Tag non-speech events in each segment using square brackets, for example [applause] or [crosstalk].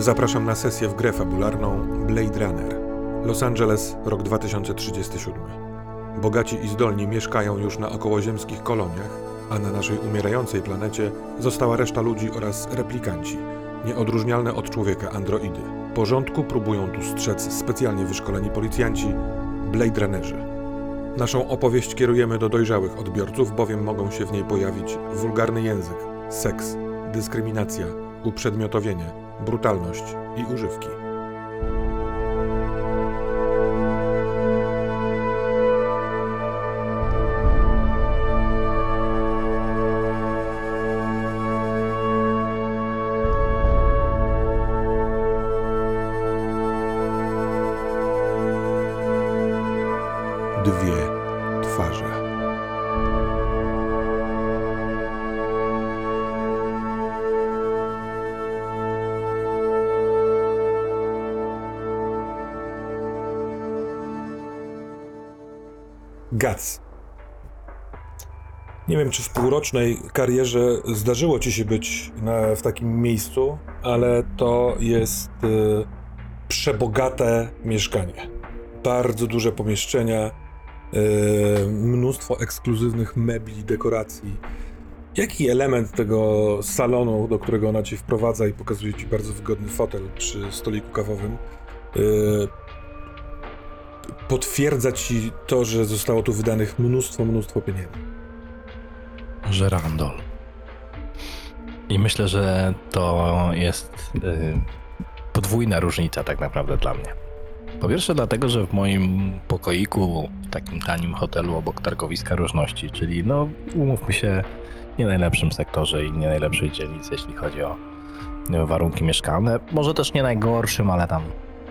Zapraszam na sesję w grę fabularną Blade Runner. Los Angeles, rok 2037. Bogaci i zdolni mieszkają już na okołoziemskich koloniach, a na naszej umierającej planecie została reszta ludzi oraz replikanci, nieodróżnialne od człowieka androidy. Porządku próbują tu strzec specjalnie wyszkoleni policjanci, Blade Runnerzy. Naszą opowieść kierujemy do dojrzałych odbiorców, bowiem mogą się w niej pojawić wulgarny język, seks, dyskryminacja, uprzedmiotowienie, brutalność i używki. Nie wiem, czy w półrocznej karierze zdarzyło ci się być na, w takim miejscu, ale to jest y, przebogate mieszkanie. Bardzo duże pomieszczenia, y, mnóstwo ekskluzywnych mebli, dekoracji. Jaki element tego salonu, do którego ona ci wprowadza i pokazuje ci bardzo wygodny fotel przy stoliku kawowym, y, potwierdza ci to, że zostało tu wydanych mnóstwo, mnóstwo pieniędzy. Żerandol. I myślę, że to jest y, podwójna różnica tak naprawdę dla mnie. Po pierwsze dlatego, że w moim pokoiku, w takim tanim hotelu obok targowiska różności, czyli no umówmy się, nie najlepszym sektorze i nie najlepszej dzielnicy, jeśli chodzi o warunki mieszkalne. Może też nie najgorszym, ale tam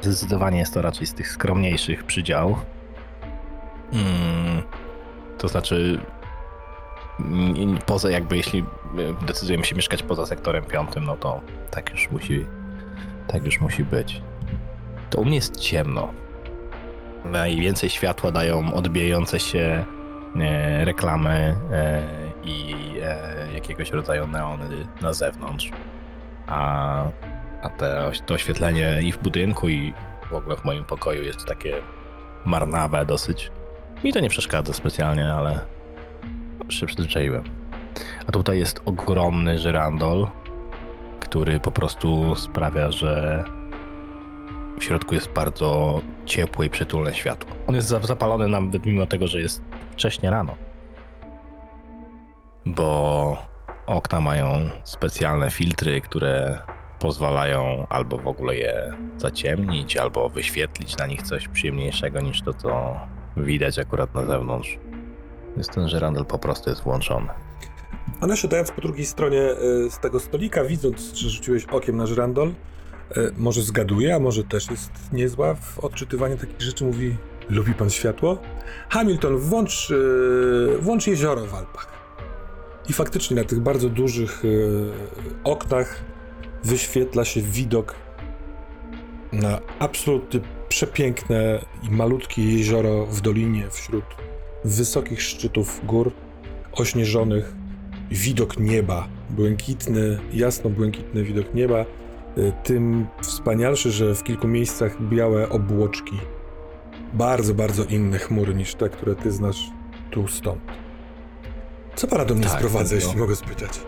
zdecydowanie jest to raczej z tych skromniejszych przydziałów. Mm, to znaczy i poza jakby jeśli y, decydujemy się mieszkać poza sektorem piątym, no to tak już musi, tak już musi być. To u mnie jest ciemno. Najwięcej światła dają odbijające się e, reklamy e, i e, jakiegoś rodzaju neony na zewnątrz. A, a te, to oświetlenie i w budynku, i w ogóle w moim pokoju jest takie marnawe dosyć. Mi to nie przeszkadza specjalnie, ale się przyzwyczaiłem. A tutaj jest ogromny żyrandol, który po prostu sprawia, że w środku jest bardzo ciepłe i przytulne światło. On jest za- zapalony nawet mimo tego, że jest wcześnie rano. Bo okna mają specjalne filtry, które pozwalają albo w ogóle je zaciemnić, albo wyświetlić na nich coś przyjemniejszego niż to, co widać akurat na zewnątrz. Więc ten żyrandol po prostu jest włączony. Ona siadając po drugiej stronie y, z tego stolika, widząc, że rzuciłeś okiem na żyrandol, y, może zgaduje, a może też jest niezła w odczytywaniu takich rzeczy, mówi lubi pan światło? Hamilton, włącz, y, włącz jezioro w Alpach. I faktycznie na tych bardzo dużych oknach wyświetla się widok na absolutnie przepiękne i malutkie jezioro w dolinie wśród wysokich szczytów gór ośnieżonych, widok nieba, błękitny, jasno-błękitny widok nieba, y, tym wspanialszy, że w kilku miejscach białe obłoczki. Bardzo, bardzo inne chmury niż te, które ty znasz tu stąd. Co pana do mnie Tak, sprowadza, jeśli mogę spytać?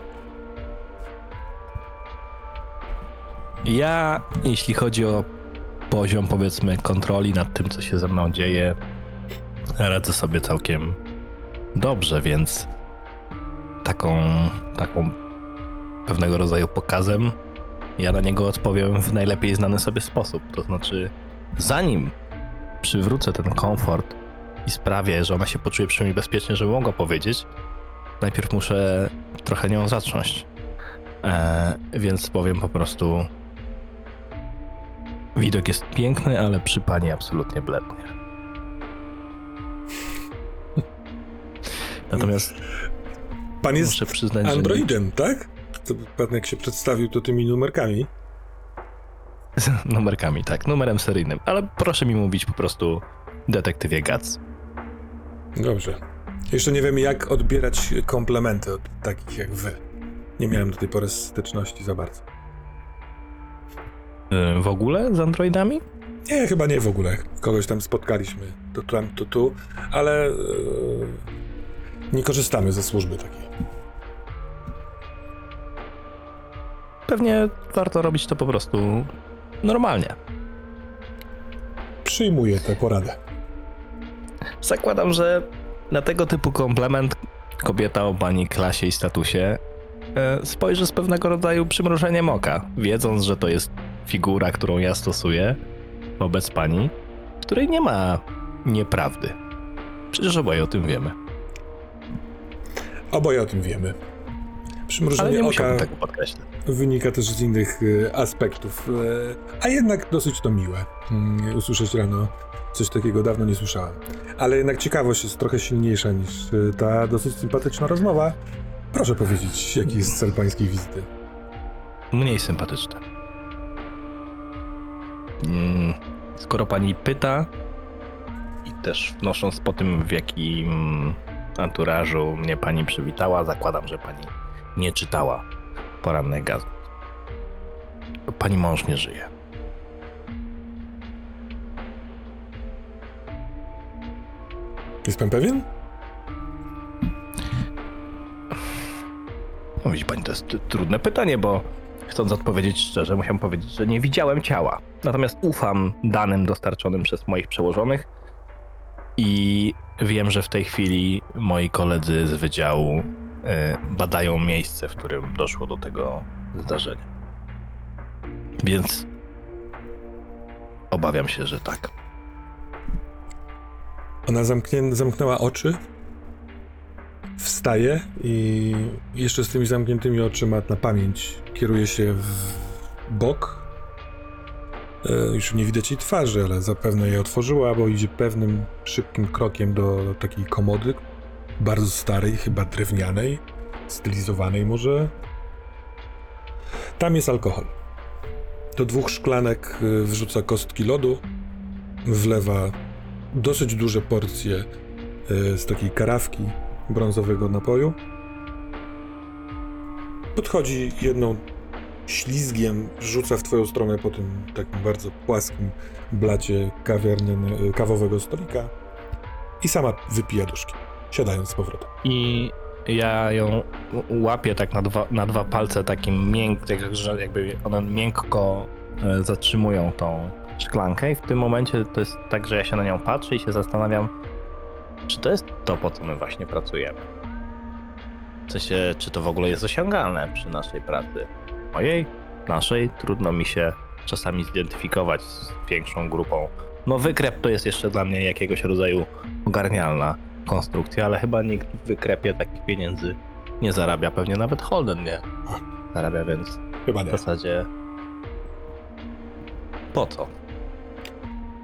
Ja, jeśli chodzi o poziom, powiedzmy, kontroli nad tym, co się ze mną dzieje, radzę sobie całkiem dobrze, więc taką, taką pewnego rodzaju pokazem ja na niego odpowiem w najlepiej znany sobie sposób. To znaczy, zanim przywrócę ten komfort i sprawię, że ona się poczuje przynajmniej bezpiecznie, żeby mogła powiedzieć, najpierw muszę trochę nią zacząć. E, więc powiem po prostu. Widok jest piękny, ale przy pani absolutnie blednie. [laughs] Natomiast Pan jest muszę przyznać, androidem, tak? To pan jak się przedstawił, to tymi numerkami. numerkami, tak, numerem seryjnym. Ale proszę mi mówić po prostu detektywie Gac. Dobrze. Jeszcze nie wiemy, jak odbierać komplementy od takich jak wy. Nie miałem do tej pory styczności za bardzo. Y, w ogóle z androidami? Nie, chyba nie w ogóle. Kogoś tam spotkaliśmy, to tam, to tu, ale e, nie korzystamy ze służby takiej. Pewnie warto robić to po prostu normalnie. Przyjmuję tę poradę. Zakładam, że na tego typu komplement kobieta o pani klasie i statusie e, spojrzy z pewnego rodzaju przymrużeniem oka, wiedząc, że to jest figura, którą ja stosuję wobec pani, w której nie ma nieprawdy. Przecież oboje o tym wiemy. Oboje o tym wiemy. Przymrużenie nie oka tego podkreślać. wynika też z innych e, aspektów, e, a jednak dosyć to miłe mm, usłyszeć rano coś takiego dawno nie słyszałem. Ale jednak ciekawość jest trochę silniejsza niż e, ta dosyć sympatyczna rozmowa. Proszę powiedzieć, jaki jest cel pańskiej wizyty? Mniej sympatyczne. Mm, Skoro pani pyta i też wnosząc po tym, w jakim anturażu mnie pani przywitała, zakładam, że pani nie czytała porannych gazet. Pani mąż nie żyje. Jest pan pewien? No widzi pani, to jest trudne pytanie, bo chcąc odpowiedzieć szczerze, musiałem powiedzieć, że nie widziałem ciała. Natomiast ufam danym dostarczonym przez moich przełożonych i wiem, że w tej chwili moi koledzy z wydziału e, badają miejsce, w którym doszło do tego zdarzenia. Więc obawiam się, że tak. Ona zamknęła oczy, wstaje i jeszcze z tymi zamkniętymi oczyma na pamięć kieruje się w bok. E, już nie widać jej twarzy, ale zapewne je otworzyła, bo idzie pewnym szybkim krokiem do takiej komody, bardzo starej, chyba drewnianej, stylizowanej może. Tam jest alkohol. Do dwóch szklanek e, wrzuca kostki lodu, wlewa dosyć duże porcje e, z takiej karawki brązowego napoju. Podchodzi jedną ślizgiem, rzuca w twoją stronę po tym takim bardzo płaskim blacie kawiarny, kawowego stolika i sama wypija duszki, siadając z powrotem. I ja ją łapię tak na dwa, na dwa palce takim miękko, że jakby one miękko e, zatrzymują tą szklankę i w tym momencie to jest tak, że ja się na nią patrzę i się zastanawiam, czy to jest to, po co my właśnie pracujemy. W sensie, czy to w ogóle jest osiągalne przy naszej pracy. Mojej, naszej, trudno mi się czasami zidentyfikować z większą grupą. No wykrep to jest jeszcze dla mnie jakiegoś rodzaju ogarnialna konstrukcja, ale chyba nikt w wykrepie takich pieniędzy nie zarabia. Pewnie nawet Holden nie zarabia, więc Chyba w nie. zasadzie po co?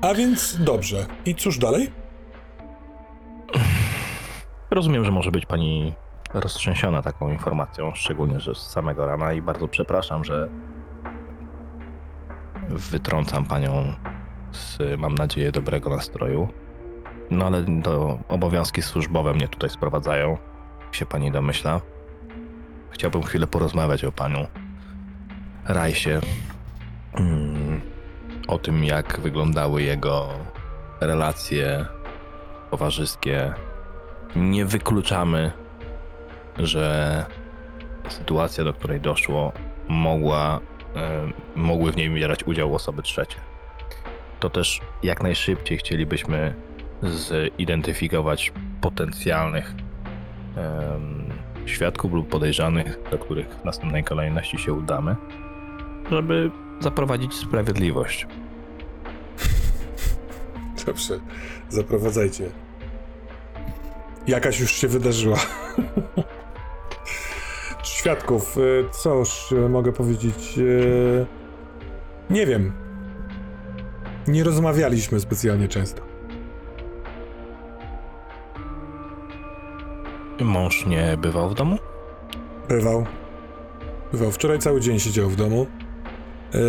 A więc dobrze. I cóż dalej? Rozumiem, że może być pani roztrzęsiona taką informacją, szczególnie, że z samego rana i bardzo przepraszam, że wytrącam panią z, mam nadzieję, dobrego nastroju. No ale to obowiązki służbowe mnie tutaj sprowadzają, jak się pani domyśla. Chciałbym chwilę porozmawiać o panu Rajsie. Mm, o tym, jak wyglądały jego relacje towarzyskie nie wykluczamy, że sytuacja, do której doszło, mogła, e, mogły w niej bierać udział osoby trzecie. To też jak najszybciej chcielibyśmy zidentyfikować potencjalnych świadków lub podejrzanych, do których w następnej kolejności się udamy, żeby zaprowadzić sprawiedliwość. [laughs] Dobrze, zaprowadzajcie. Jakaś już się wydarzyła. Świadków, y, cóż y, mogę powiedzieć? y, Nie wiem. Nie rozmawialiśmy specjalnie często. Mąż nie bywał w domu? Bywał. Bywał. Wczoraj cały dzień siedział w domu.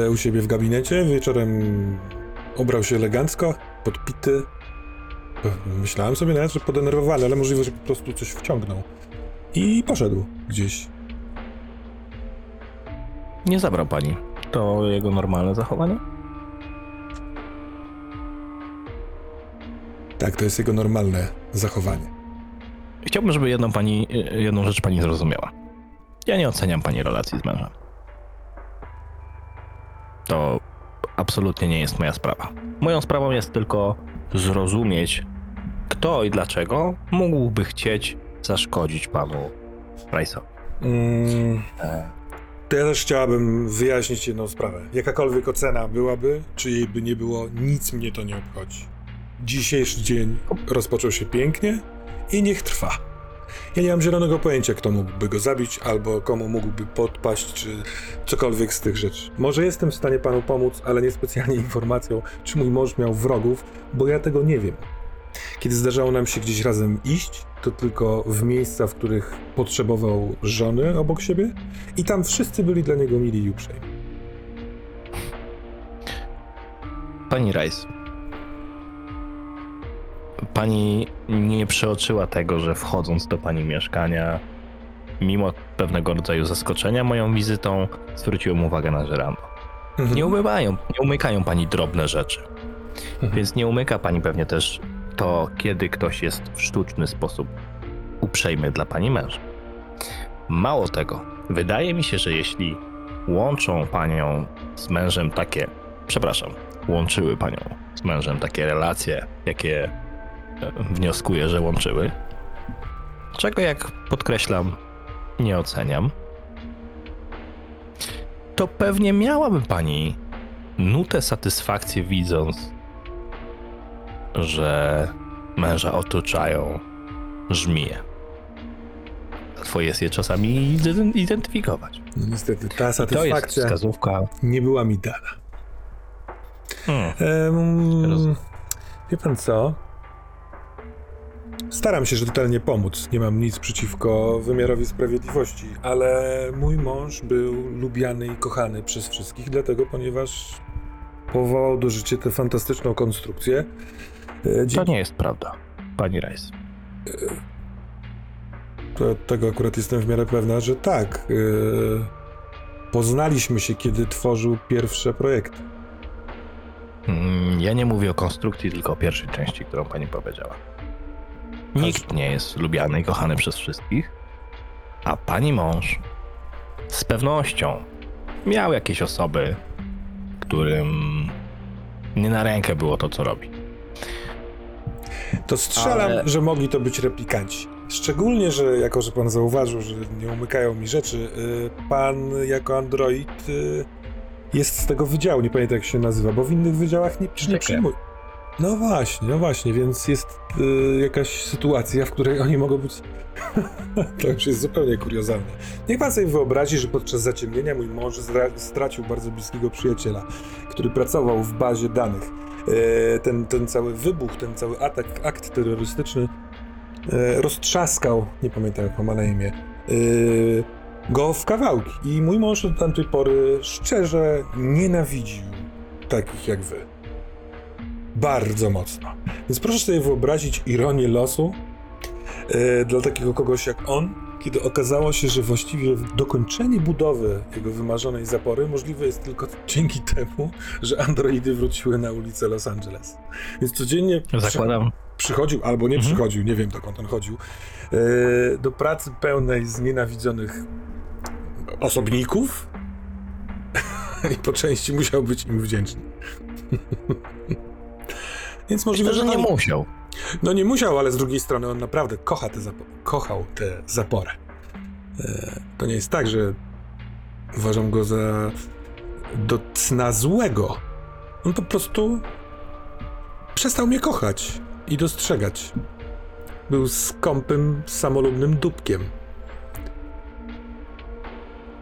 e, U siebie w gabinecie. Wieczorem ubrał się elegancko, podpity. Myślałem sobie nawet, że podenerwowany, ale możliwe, że po prostu coś wciągnął. I poszedł gdzieś. Nie zabrał pani To jego normalne zachowanie? Tak, to jest jego normalne zachowanie. Chciałbym, żeby jedną, pani, jedną rzecz pani zrozumiała. Ja nie oceniam pani relacji z mężem. To absolutnie nie jest moja sprawa. Moją sprawą jest tylko zrozumieć, kto i dlaczego mógłby chcieć zaszkodzić panu Rice'owi. Mm, to ja też chciałabym wyjaśnić jedną sprawę. Jakakolwiek ocena byłaby, czy jej by nie było, nic mnie to nie obchodzi. Dzisiejszy dzień rozpoczął się pięknie i niech trwa. Ja nie mam zielonego pojęcia, kto mógłby go zabić, albo komu mógłby podpaść, czy cokolwiek z tych rzeczy. Może jestem w stanie panu pomóc, ale niespecjalnie informacją, czy mój mąż miał wrogów, bo ja tego nie wiem. Kiedy zdarzało nam się gdzieś razem iść, to tylko w miejsca, w których potrzebował żony obok siebie i tam wszyscy byli dla niego mili i uprzejmi. Pani Rice. Pani nie przeoczyła tego, że wchodząc do pani mieszkania, mimo pewnego rodzaju zaskoczenia moją wizytą, zwróciłem uwagę na żerando. Mhm. Nie umywają, nie umykają pani drobne rzeczy. Mhm. Więc nie umyka pani pewnie też to, kiedy ktoś jest w sztuczny sposób uprzejmy dla pani męża. Mało tego, wydaje mi się, że jeśli łączą panią z mężem takie, przepraszam, łączyły panią z mężem takie relacje, jakie wnioskuję, że łączyły, czego jak podkreślam, nie oceniam, to pewnie miałaby pani nutę satysfakcji widząc, że męża otaczają żmije. Łatwo jest je czasami ident- identyfikować. No niestety, ta satysfakcja wskazówka. nie była mi dana. Hmm. Rozumiem. wie pan co? Staram się rzetelnie pomóc. Nie mam nic przeciwko wymiarowi sprawiedliwości, ale mój mąż był lubiany i kochany przez wszystkich, dlatego ponieważ powołał do życia tę fantastyczną konstrukcję. E, To nie jest prawda, pani Rice. to, tego akurat jestem w miarę pewna, że tak. e, Poznaliśmy się, kiedy tworzył pierwsze projekty. Mm, Ja nie mówię o konstrukcji, tylko o pierwszej części, którą pani powiedziała. Nikt nie jest lubiany i kochany przez wszystkich, a pani mąż z pewnością miał jakieś osoby, którym nie na rękę było to, co robi. To strzelam, Ale- że mogli to być replikanci. Szczególnie, że jako, że pan zauważył, że nie umykają mi rzeczy, y, pan jako android y, jest z tego wydziału, nie pamiętam jak się nazywa, bo w innych wydziałach nie, nie Sztykiem. No właśnie, no właśnie, więc jest y, jakaś sytuacja, w której oni mogą być... [laughs] to już jest zupełnie kuriozalne. Niech pan sobie wyobrazi, że podczas zaciemnienia mój mąż stracił bardzo bliskiego przyjaciela, który pracował w bazie danych. E, ten, ten cały wybuch, ten cały atak, akt terrorystyczny e, roztrzaskał, nie pamiętam jak ma na imię, e, go w kawałki. I mój mąż od tamtej pory szczerze nienawidził takich jak wy. Bardzo mocno. Więc proszę sobie wyobrazić ironię losu e, dla takiego kogoś jak on, kiedy okazało się, że właściwie dokończenie budowy jego wymarzonej zapory możliwe jest tylko dzięki temu, że androidy wróciły na ulicę Los Angeles. Więc codziennie Zakładam, przychodził, albo nie Mhm. przychodził, nie wiem dokąd on chodził, e, do pracy pełnej znienawidzonych osobników [laughs] i po części musiał być im wdzięczny. [laughs] Więc możliwe, myślę, że nie on- musiał. no nie musiał, ale z drugiej strony on naprawdę kocha te kochał tę zaporę. E, to nie jest tak, że uważam go za do cna złego. On po prostu przestał mnie kochać i dostrzegać. Był skąpym, samolubnym dupkiem.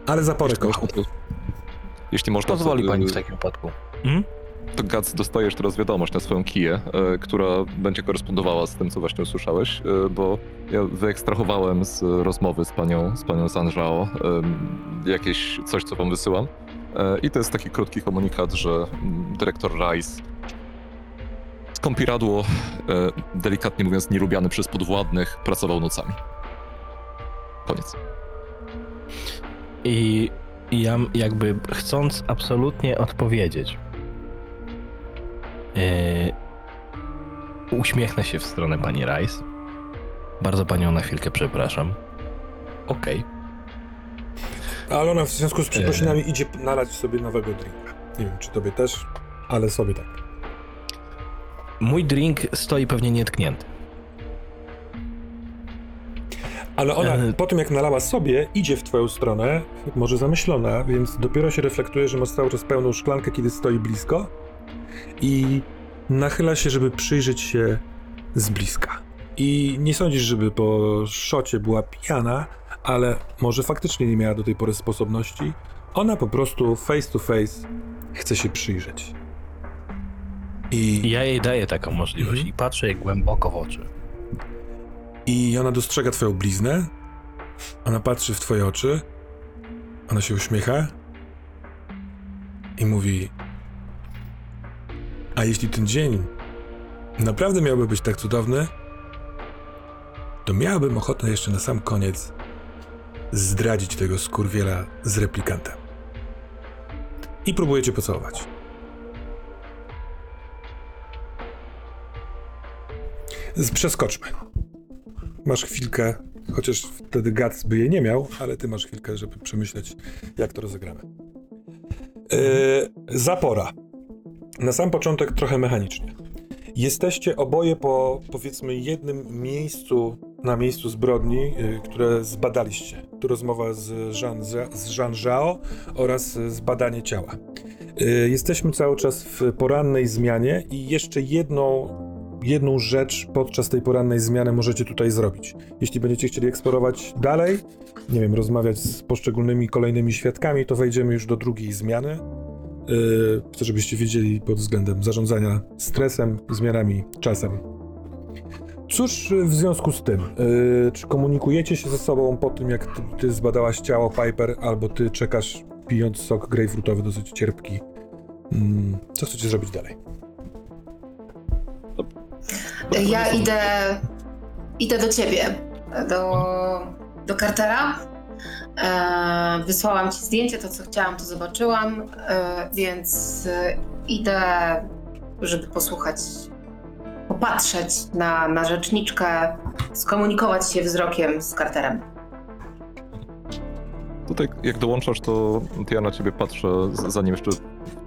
Ale zaporę kochał. jeśli można, Pozwoli pani w takim wypadku. To Gac dostajesz teraz wiadomość na swoją kiję, e, która będzie korespondowała z tym, co właśnie usłyszałeś, e, bo ja wyekstrahowałem z rozmowy z panią, z panią Sanżao e, jakieś coś, co wam wysyłam. E, I to jest taki krótki komunikat, że mm, dyrektor Rice skąpiradło, e, delikatnie mówiąc nielubiany przez podwładnych, pracował nocami. Koniec. I ja jakby chcąc absolutnie odpowiedzieć, yy, uśmiechnę się w stronę pani Rice. Bardzo panią na chwilkę przepraszam. Okej. Ale ona w związku z przeprosinami idzie nalać sobie nowego drinka. Nie wiem, czy tobie też, ale sobie tak. Mój drink stoi pewnie nietknięty. Ale ona E. po tym, jak nalała sobie, idzie w twoją stronę, może zamyślona, więc dopiero się reflektuje, że ma cały czas pełną szklankę, kiedy stoi blisko i nachyla się, żeby przyjrzeć się z bliska. I nie sądzisz, żeby po szocie była pijana, ale może faktycznie nie miała do tej pory sposobności. Ona po prostu face to face chce się przyjrzeć. I ja jej daję taką możliwość Mhm. i patrzę jej głęboko w oczy. I ona dostrzega twoją bliznę. Ona patrzy w twoje oczy. Ona się uśmiecha. I mówi: A jeśli ten dzień naprawdę miałby być tak cudowny, to miałabym ochotę jeszcze na sam koniec zdradzić tego skurwiela z replikantem. I próbuje cię pocałować. Przeskoczmy. Masz chwilkę, chociaż wtedy Gats by jej nie miał, ale ty masz chwilkę, żeby przemyśleć, jak to rozegramy. Yy, zapora. Na sam początek trochę mechanicznie. Jesteście oboje po, powiedzmy, jednym miejscu, na miejscu zbrodni, yy, które zbadaliście. Tu rozmowa z Jean, z Jean Zhao oraz zbadanie ciała. Yy, jesteśmy cały czas w porannej zmianie i jeszcze jedną jedną rzecz podczas tej porannej zmiany możecie tutaj zrobić. Jeśli będziecie chcieli eksplorować dalej, nie wiem, rozmawiać z poszczególnymi kolejnymi świadkami, to wejdziemy już do drugiej zmiany. Yy, chcę, żebyście wiedzieli pod względem zarządzania stresem, zmianami, czasem. Cóż w związku z tym? Yy, czy komunikujecie się ze sobą po tym, jak ty, ty zbadałaś ciało Piper, albo ty czekasz pijąc sok grejpfrutowy dosyć cierpki? Mm, co chcecie zrobić dalej? Ja idę, idę do ciebie, do, do Cartera. E, wysłałam ci zdjęcie, to co chciałam, to zobaczyłam, e, więc e, idę, żeby posłuchać, popatrzeć na, na rzeczniczkę, skomunikować się wzrokiem z Carterem. Tutaj jak dołączasz, to ja na ciebie patrzę, zanim jeszcze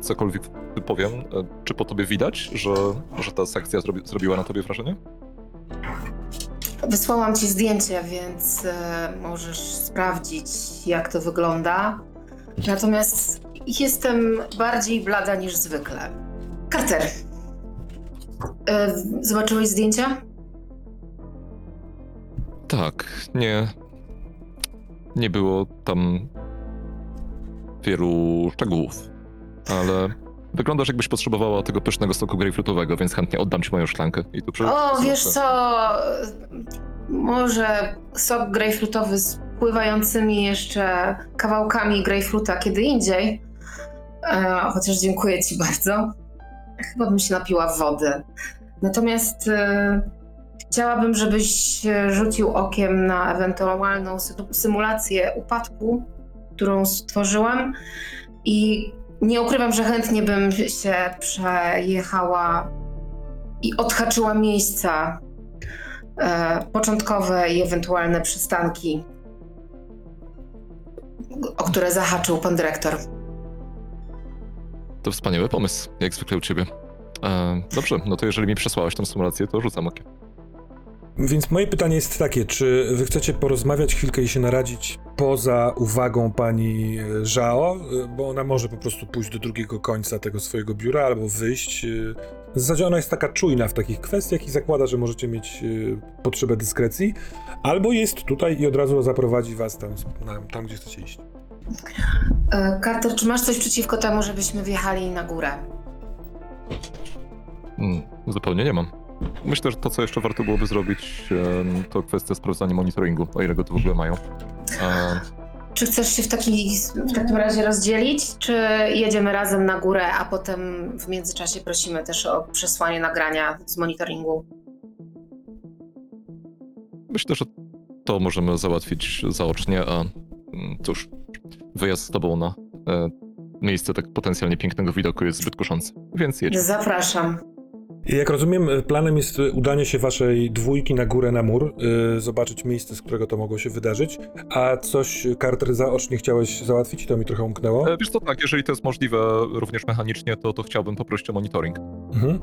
cokolwiek powiem. E, Czy po tobie widać, że, że ta sekcja zrobi, zrobiła na tobie wrażenie? Wysłałam ci zdjęcie, więc e, możesz sprawdzić, jak to wygląda. Natomiast jestem bardziej blada niż zwykle. Carter, e, zobaczyłeś zdjęcia? Tak, nie. Nie było tam wielu szczegółów, ale wyglądasz jakbyś potrzebowała tego pysznego soku grejpfrutowego, więc chętnie oddam ci moją szklankę. I tu przy... O, wiesz co? Może sok grejpfrutowy z pływającymi jeszcze kawałkami grejpfruta kiedy indziej. E, chociaż dziękuję ci bardzo. Chyba bym się napiła wody. Natomiast e, chciałabym, żebyś rzucił okiem na ewentualną sy- symulację upadku, którą stworzyłam. I nie ukrywam, że chętnie bym się przejechała i odhaczyła miejsca e, początkowe i ewentualne przystanki, o które zahaczył pan dyrektor. To wspaniały pomysł, jak zwykle u ciebie. E, dobrze, no to jeżeli mi przesłałeś tą symulację, to rzucam okiem. Więc moje pytanie jest takie, czy wy chcecie porozmawiać chwilkę i się naradzić poza uwagą pani Żao, bo ona może po prostu pójść do drugiego końca tego swojego biura albo wyjść. W zasadzie ona jest taka czujna w takich kwestiach i zakłada, że możecie mieć e, potrzebę dyskrecji, albo jest tutaj i od razu zaprowadzi was tam, tam gdzie chcecie iść. E, Carter, czy masz coś przeciwko temu, żebyśmy wjechali na górę? Mm, zupełnie nie mam. Myślę, że to, co jeszcze warto byłoby zrobić, to kwestia sprawdzania monitoringu, o ile go tu w ogóle mają. Czy chcesz się w, taki, w takim razie rozdzielić, czy jedziemy razem na górę, a potem w międzyczasie prosimy też o przesłanie nagrania z monitoringu? myślę, że to możemy załatwić zaocznie, a mm, cóż, wyjazd z tobą na e, miejsce tak potencjalnie pięknego widoku jest zbyt kuszący. Więc jedź. Zapraszam. Jak rozumiem, planem jest y, udanie się waszej dwójki na górę na mur, y, zobaczyć miejsce, z którego to mogło się wydarzyć. A coś, y, Carter, zaocznie chciałeś załatwić? To mi trochę umknęło. E, wiesz co, tak, jeżeli to jest możliwe również mechanicznie, to, to chciałbym poprosić o monitoring. Mhm.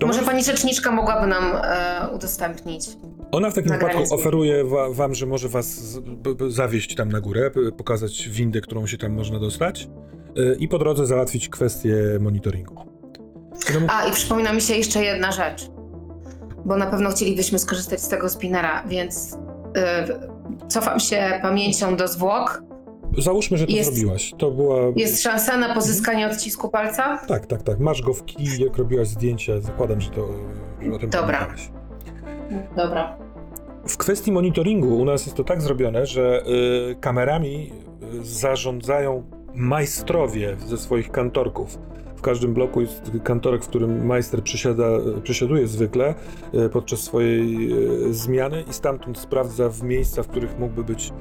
To Może pani rzeczniczka mogłaby nam e, udostępnić. Ona w takim wypadku oferuje wa wam, że może was z- b- b- zawieźć tam na górę, pokazać windę, którą się tam można dostać y, i po drodze załatwić kwestię monitoringu. No, A, i przypomina mi się jeszcze jedna rzecz. Bo na pewno chcielibyśmy skorzystać z tego spinera, więc y, cofam się pamięcią do zwłok. Załóżmy, że to Jest- zrobiłaś. To była... Jest szansa na pozyskanie odcisku palca? Tak, tak, tak. Masz go w kij, jak robiłaś zdjęcia. Zakładam, że, to, że o tym Dobra. pamiętałaś. Dobra. W kwestii monitoringu u nas jest to tak zrobione, że y, kamerami y, zarządzają majstrowie ze swoich kantorków. W każdym bloku jest kantorek, w którym majster przysiada, przysiaduje zwykle y, podczas swojej y, zmiany i stamtąd sprawdza w miejsca, w których mógłby być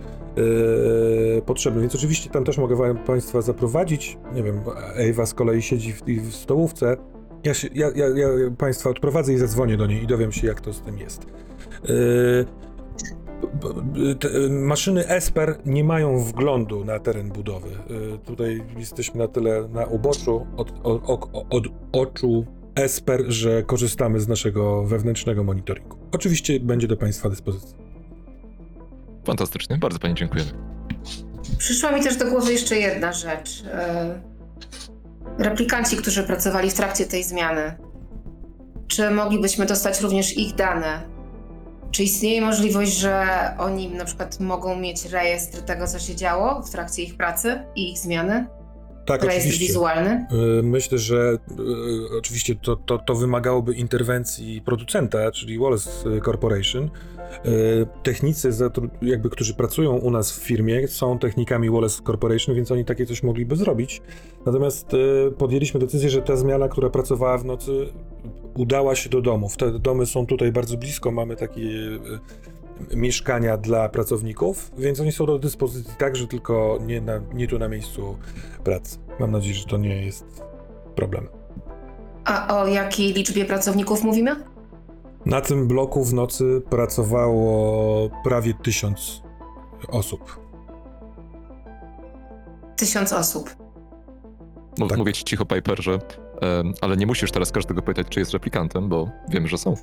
y, potrzebny. Więc oczywiście tam też mogę Państwa zaprowadzić. Nie wiem, Ewa z kolei siedzi w, w stołówce. Ja, się, ja, ja, ja Państwa odprowadzę i zadzwonię do niej i dowiem się, jak to z tym jest. Y, maszyny Esper nie mają wglądu na teren budowy. Yy, tutaj jesteśmy na tyle na uboczu od, od, od, od oczu Esper, że korzystamy z naszego wewnętrznego monitoringu. Oczywiście będzie do Państwa dyspozycji. Fantastycznie, bardzo pani dziękujemy. Przyszła mi też do głowy jeszcze jedna rzecz. E, Replikanci, którzy pracowali w trakcie tej zmiany, czy moglibyśmy dostać również ich dane? Czy istnieje możliwość, że oni na przykład mogą mieć rejestr tego, co się działo w trakcie ich pracy i ich zmiany? Tak, Rejestr oczywiście. wizualny? Y, Myślę, że y, oczywiście to, to, to wymagałoby interwencji producenta, czyli Wallace Corporation. Y, Technicy, jakby, którzy pracują u nas w firmie, są technikami Wallace Corporation, więc oni takie coś mogliby zrobić. Natomiast podjęliśmy decyzję, że ta zmiana, która pracowała w nocy, udała się do domów. Te domy są tutaj bardzo blisko, mamy takie mieszkania dla pracowników, więc oni są do dyspozycji tak, że tylko nie, na, nie tu na miejscu pracy. Mam nadzieję, że to nie jest problem. A o jakiej liczbie pracowników mówimy? Na tym bloku w nocy pracowało prawie tysiąc osób. Tysiąc osób. Mów, Tak. Mówię ci cicho, Piper, że em, ale nie musisz teraz każdego pytać, czy jest replikantem, bo wiemy, że są.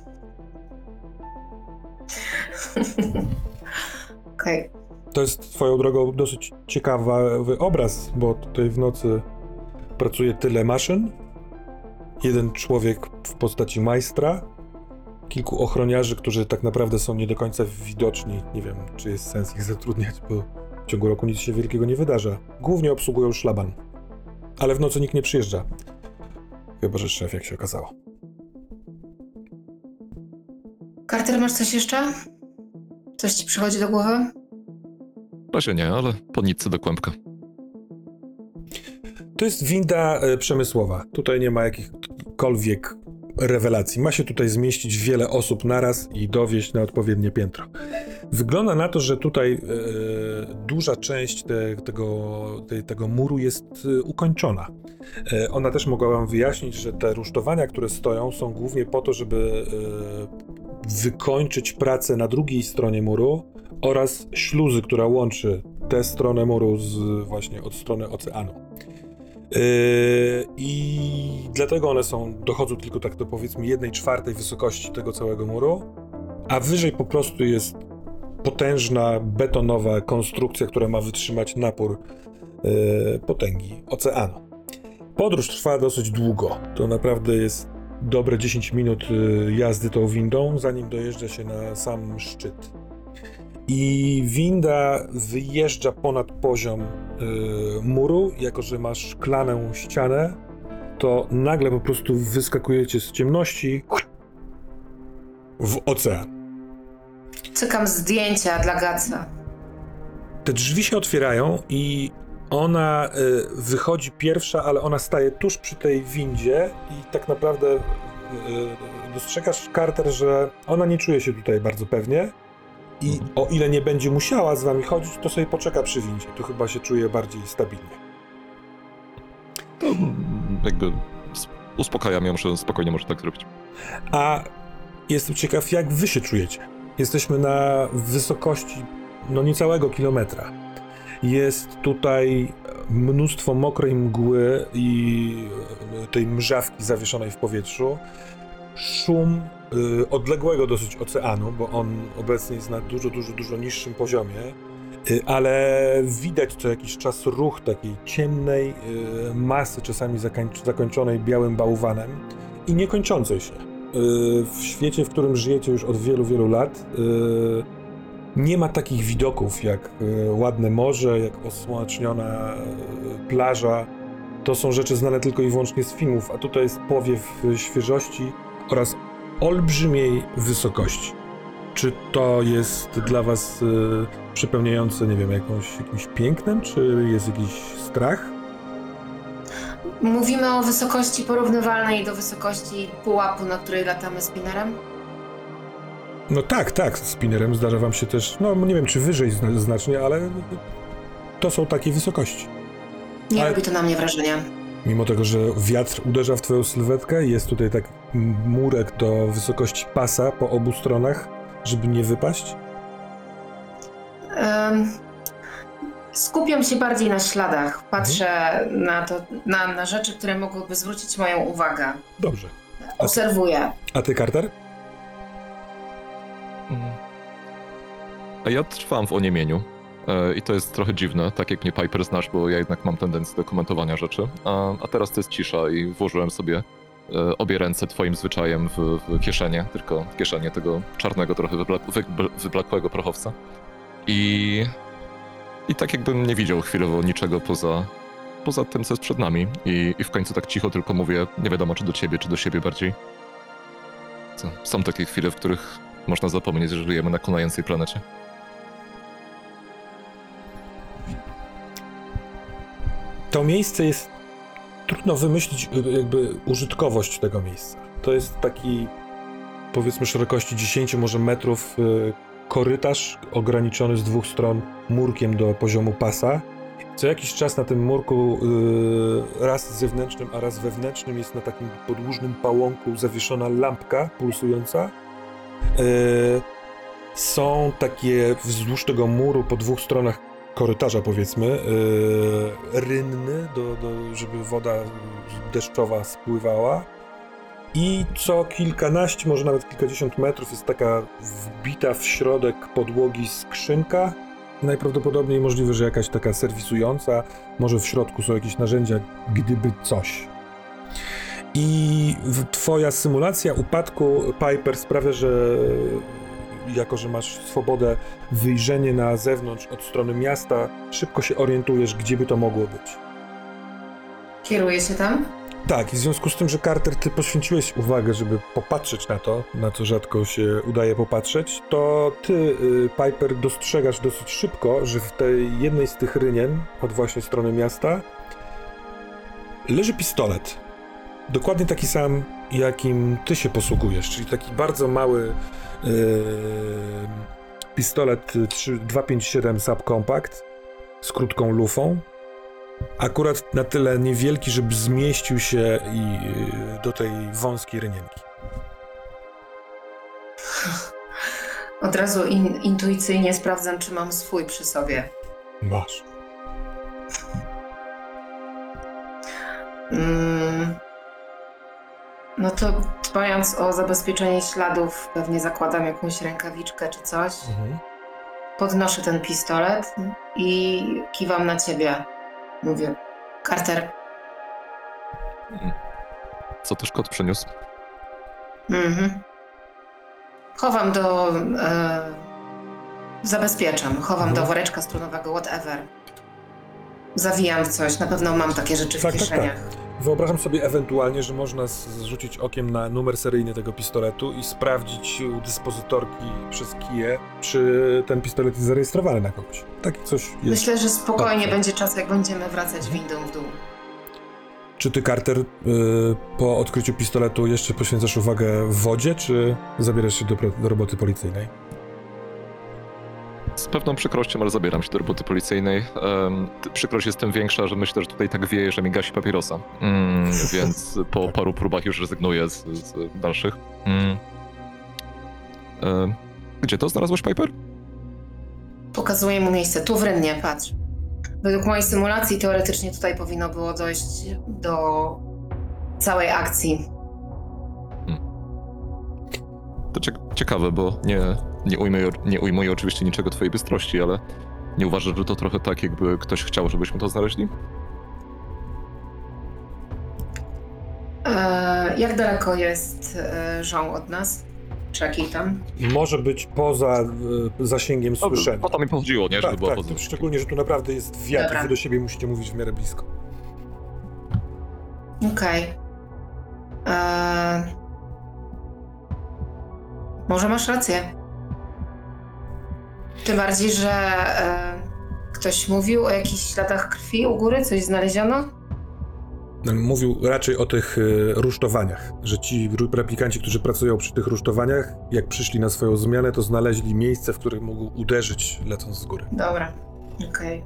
[laughs] Okej. To jest swoją drogą dosyć ciekawy obraz, bo tutaj w nocy pracuje tyle maszyn. Jeden człowiek w postaci majstra, kilku ochroniarzy, którzy tak naprawdę są nie do końca widoczni. Nie wiem, czy jest sens ich zatrudniać, bo w ciągu roku nic się wielkiego nie wydarza. Głównie obsługują szlaban. Ale w nocy nikt nie przyjeżdża. Chyba, że szef, jak się okazało. Carter, masz coś jeszcze? Coś ci przychodzi do głowy? Razie nie, ale po nitce do kłębka. To jest winda e, przemysłowa. Tutaj nie ma jakichkolwiek rewelacji. Ma się tutaj zmieścić wiele osób naraz i dowieść na odpowiednie piętro. Wygląda na to, że tutaj e, duża część te, tego, te, tego muru jest e, ukończona. E, ona też mogła wam wyjaśnić, że te rusztowania, które stoją, są głównie po to, żeby e, wykończyć pracę na drugiej stronie muru oraz śluzy, która łączy tę stronę muru z właśnie od strony oceanu. Yy, I dlatego one są, dochodzą tylko tak do powiedzmy jednej czwartej wysokości tego całego muru, a wyżej po prostu jest potężna betonowa konstrukcja, która ma wytrzymać napór yy, potęgi oceanu. Podróż trwa dosyć długo. To naprawdę jest dobre 10 minut yy, jazdy tą windą, zanim dojeżdża się na sam szczyt. I winda wyjeżdża ponad poziom y, muru, jako że ma szklaną ścianę, to nagle po prostu wyskakujecie z ciemności w ocean. Cykam zdjęcia dla Gaca. Te drzwi się otwierają i ona y, wychodzi pierwsza, ale ona staje tuż przy tej windzie i tak naprawdę y, dostrzegasz, Carter, że ona nie czuje się tutaj bardzo pewnie I o ile nie będzie musiała z wami chodzić, to sobie poczeka przy windzie. Tu chyba się czuje bardziej stabilnie. To jakby uspokajam ją, że spokojnie może tak zrobić. A jestem ciekaw, jak wy się czujecie. Jesteśmy na wysokości no niecałego kilometra. Jest tutaj mnóstwo mokrej mgły i e, tej mrzawki zawieszonej w powietrzu. Szum y, odległego dosyć oceanu, bo on obecnie jest na dużo, dużo, dużo niższym poziomie, y, ale widać co jakiś czas ruch takiej ciemnej masy, czasami zakończonej białym bałwanem i niekończącej się. W świecie, w którym żyjecie już od wielu, wielu lat, nie ma takich widoków jak y, ładne morze, jak osłoneczniona y, plaża. To są rzeczy znane tylko i wyłącznie z filmów, a tutaj jest powiew y, świeżości oraz olbrzymiej wysokości. Czy to jest dla was przepełniające, nie wiem, jakąś, jakimś pięknem, czy jest jakiś strach? Mówimy o wysokości porównywalnej do wysokości pułapu, na której latamy spinnerem? No tak, tak, z spinnerem zdarza wam się też, no nie wiem czy wyżej zna- znacznie, ale to są takie wysokości. Nie Ale- robi to na mnie wrażenia. Mimo tego, że wiatr uderza w twoją sylwetkę, jest tutaj tak murek do wysokości pasa po obu stronach, żeby nie wypaść. Em, skupiam się bardziej na śladach. Patrzę na, to, na, na rzeczy, które mogłyby zwrócić moją uwagę. Dobrze. Obserwuję. A ty, Carter? A ja trwam w oniemieniu. e, I to jest trochę dziwne, tak jak mnie Piper znasz, bo ja jednak mam tendencję do komentowania rzeczy. A, a teraz to jest cisza i włożyłem sobie e, obie ręce twoim zwyczajem w, w kieszenie, tylko kieszenie tego czarnego, trochę wyblak, wy, wyblakłego prochowca. I, I tak jakbym nie widział chwilowo niczego poza, poza tym, co jest przed nami. I, I w końcu tak cicho tylko mówię, nie wiadomo czy do ciebie, czy do siebie bardziej. Co, są takie chwile, w których można zapomnieć, że żyjemy na konającej planecie. To miejsce jest. Trudno wymyślić y, jakby użytkowość tego miejsca. To jest taki, powiedzmy, szerokości 10 może metrów y, korytarz ograniczony z dwóch stron murkiem do poziomu pasa. Co jakiś czas na tym murku y, raz zewnętrznym, a raz wewnętrznym jest na takim podłużnym pałąku zawieszona lampka pulsująca. Są takie wzdłuż tego muru po dwóch stronach korytarza, powiedzmy, yy, rynny, do, do, żeby woda deszczowa spływała. I co kilkanaście, może nawet kilkadziesiąt metrów jest taka wbita w środek podłogi skrzynka. Najprawdopodobniej możliwe, że jakaś taka serwisująca, może w środku są jakieś narzędzia, gdyby coś. I twoja symulacja upadku Piper sprawia, że jako, że masz swobodę wyjrzenie na zewnątrz od strony miasta, szybko się orientujesz, gdzie by to mogło być. Kieruję się tam. Tak, w związku z tym, że Carter, ty poświęciłeś uwagę, żeby popatrzeć na to, na co rzadko się udaje popatrzeć, to ty, y, Piper, dostrzegasz dosyć szybko, że w tej jednej z tych rynien, od właśnie strony miasta, leży pistolet. Dokładnie taki sam, jakim ty się posługujesz, czyli taki bardzo mały yy, pistolet y, 3 257 Subcompact z krótką lufą. Akurat na tyle niewielki, żeby zmieścił się i y, do tej wąskiej rynienki. Od razu in, intuicyjnie sprawdzam, czy mam swój przy sobie. Masz. Mm. No to dbając o zabezpieczenie śladów, pewnie zakładam jakąś rękawiczkę czy coś. Mhm. Podnoszę ten pistolet i kiwam na ciebie. Mówię, Carter, Co też kot przyniósł? mhm. chowam do... E, zabezpieczam, chowam Mhm. do woreczka strunowego, whatever. Zawijam coś, na pewno mam takie rzeczy w Tak, tak, kieszeniach. Wyobrażam sobie ewentualnie, że można zrzucić okiem na numer seryjny tego pistoletu i sprawdzić u dyspozytorki przez kije, czy ten pistolet jest zarejestrowany na kogoś. Takie coś jest. Myślę, że spokojnie Dobrze. będzie czas, jak będziemy wracać windą w dół. Czy ty, Carter, y, po odkryciu pistoletu jeszcze poświęcasz uwagę wodzie, czy zabierasz się do, do roboty policyjnej? Z pewną przykrością, ale zabieram się do roboty policyjnej. T- przykrość jest tym większa, że myślę, że tutaj tak wieje, że mi gasi papierosa. Mm, [laughs] więc po paru próbach już rezygnuję z, z dalszych. Mm. Em, gdzie to znalazłeś, Piper? Pokazuję mu miejsce. Tu w rynnie, patrz. Według mojej symulacji teoretycznie tutaj powinno było dojść do całej akcji. To cie- ciekawe, bo nie, nie, ujmuję, nie ujmuję oczywiście niczego twojej bystrości, ale nie uważasz, że to trochę tak, jakby ktoś chciał, żebyśmy to znaleźli? E, jak daleko jest e, Jean od nas? Czy jakiej tam? Może być poza e, zasięgiem słyszenia. O to mi pochodziło, nie? Żeby Tak, była tak, poza... szczególnie, że tu naprawdę jest wiatr, Dobra. wy do siebie musicie mówić w miarę blisko. Okej. E, może masz rację. Tym bardziej, że e, ktoś mówił o jakichś śladach krwi u góry, coś znaleziono? Mówił raczej o tych e, rusztowaniach, że ci replikanci, którzy pracują przy tych rusztowaniach, jak przyszli na swoją zmianę, to znaleźli miejsce, w którym mógł uderzyć lecąc z góry. Dobra, okej.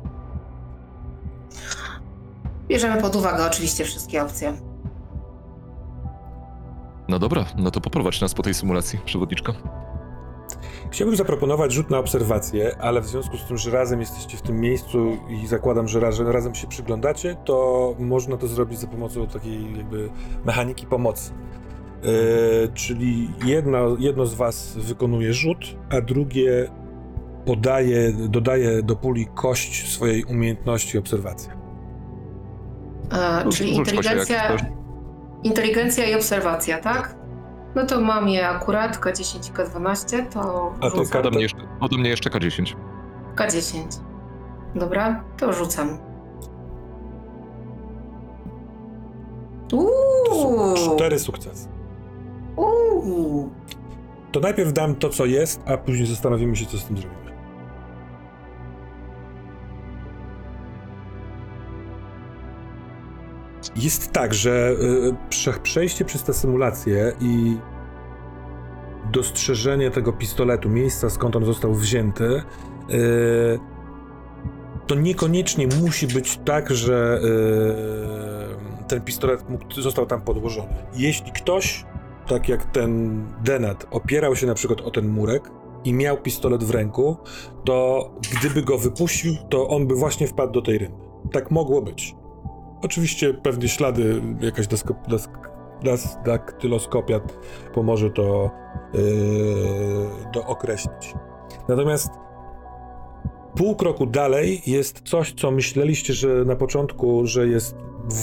Bierzemy pod uwagę oczywiście wszystkie opcje. No dobra, no to poprowadź nas po tej symulacji, przewodniczko. Chciałbym zaproponować rzut na obserwację, ale w związku z tym, że razem jesteście w tym miejscu i zakładam, że raz, że razem się przyglądacie, to można to zrobić za pomocą takiej jakby mechaniki pomocy. E, czyli jedno, jedno z was wykonuje rzut, a drugie podaje, dodaje do puli kość swojej umiejętności obserwacji. E, Rzuć- czyli inteligencja. Inteligencja i obserwacja, tak? No to mam je akurat, K10 i K12, to A to rzucam. Ode mnie, jeszcze, ode mnie jeszcze K10. K10. Dobra, to rzucam. To Uuu, są cztery sukcesy. uuu. To najpierw dam to, co jest, a później zastanowimy się, co z tym zrobimy. Jest tak, że y, prze, przejście przez tę symulację i dostrzeżenie tego pistoletu, miejsca skąd on został wzięty, y, to niekoniecznie musi być tak, że y, ten pistolet mógł, został tam podłożony. Jeśli ktoś tak jak ten Denat opierał się na przykład o ten murek i miał pistolet w ręku, to gdyby go wypuścił, to on by właśnie wpadł do tej rynny. Tak mogło być. Oczywiście pewnie ślady, jakaś dasko, dask, das, daktyloskopia pomoże to yy, dookreślić. Natomiast pół kroku dalej jest coś, co myśleliście, że na początku, że jest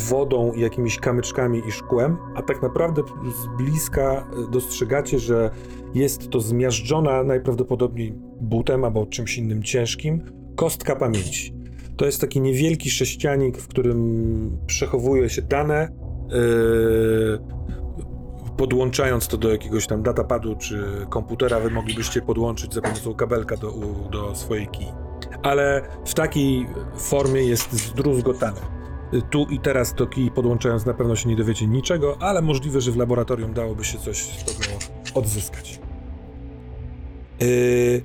wodą jakimiś kamyczkami i szkłem, a tak naprawdę z bliska dostrzegacie, że jest to zmiażdżona najprawdopodobniej butem albo czymś innym ciężkim kostka pamięci. To jest taki niewielki sześcianik, w którym przechowuje się dane, yy, podłączając to do jakiegoś tam datapadu czy komputera, wy moglibyście podłączyć za pomocą kabelka do, do swojej kij. Ale w takiej formie jest zdruzgotane. Tu i teraz to kij podłączając na pewno się nie dowiecie niczego, ale możliwe, że w laboratorium dałoby się coś z tego odzyskać. Yy,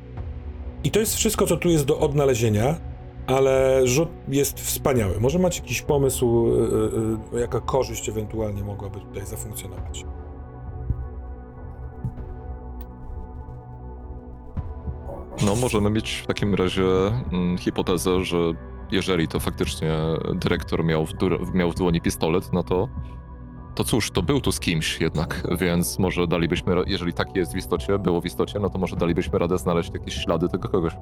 I to jest wszystko, co tu jest do odnalezienia, ale rzut jest wspaniały. Może macie jakiś pomysł, yy, yy, jaka korzyść ewentualnie mogłaby tutaj zafunkcjonować? No, możemy mieć w takim razie mm, hipotezę, że jeżeli to faktycznie dyrektor miał w, miał w dłoni pistolet, no to, to cóż, to był tu z kimś jednak, więc może dalibyśmy, jeżeli tak jest w istocie, było w istocie, no to może dalibyśmy radę znaleźć jakieś ślady tego kogoś.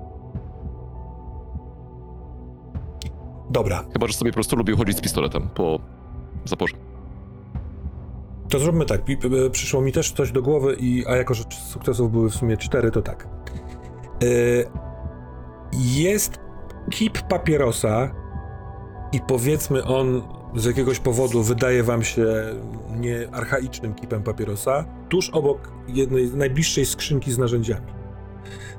Dobra, Chyba, że sobie po prostu lubił chodzić z pistoletem po zaporze. To zróbmy tak. Przyszło mi też coś do głowy, i, a jako że sukcesów były w sumie cztery, to tak. Y, Jest kip papierosa i powiedzmy on z jakiegoś powodu wydaje wam się nie archaicznym kipem papierosa, tuż obok jednej najbliższej skrzynki z narzędziami.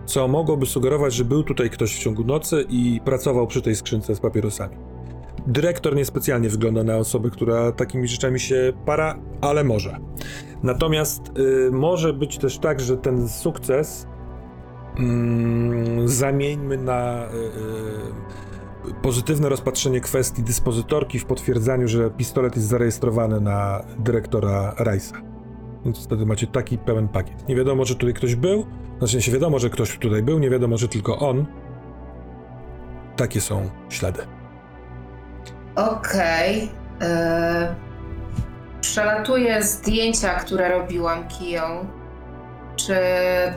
Co mogłoby sugerować, że był tutaj ktoś w ciągu nocy i pracował przy tej skrzynce z papierosami. Dyrektor niespecjalnie wygląda na osobę, która takimi rzeczami się para, ale może. Natomiast y, może być też tak, że ten sukces mm, zamieńmy na y, y, pozytywne rozpatrzenie kwestii dyspozytorki w potwierdzaniu, że pistolet jest zarejestrowany na dyrektora Rice'a. Więc wtedy macie taki pełen pakiet. Nie wiadomo, czy tutaj ktoś był, znaczy się wiadomo, że ktoś tutaj był, nie wiadomo, że tylko on. Takie są ślady. Okej. e, Przelatuję zdjęcia, które robiłam kiją. Czy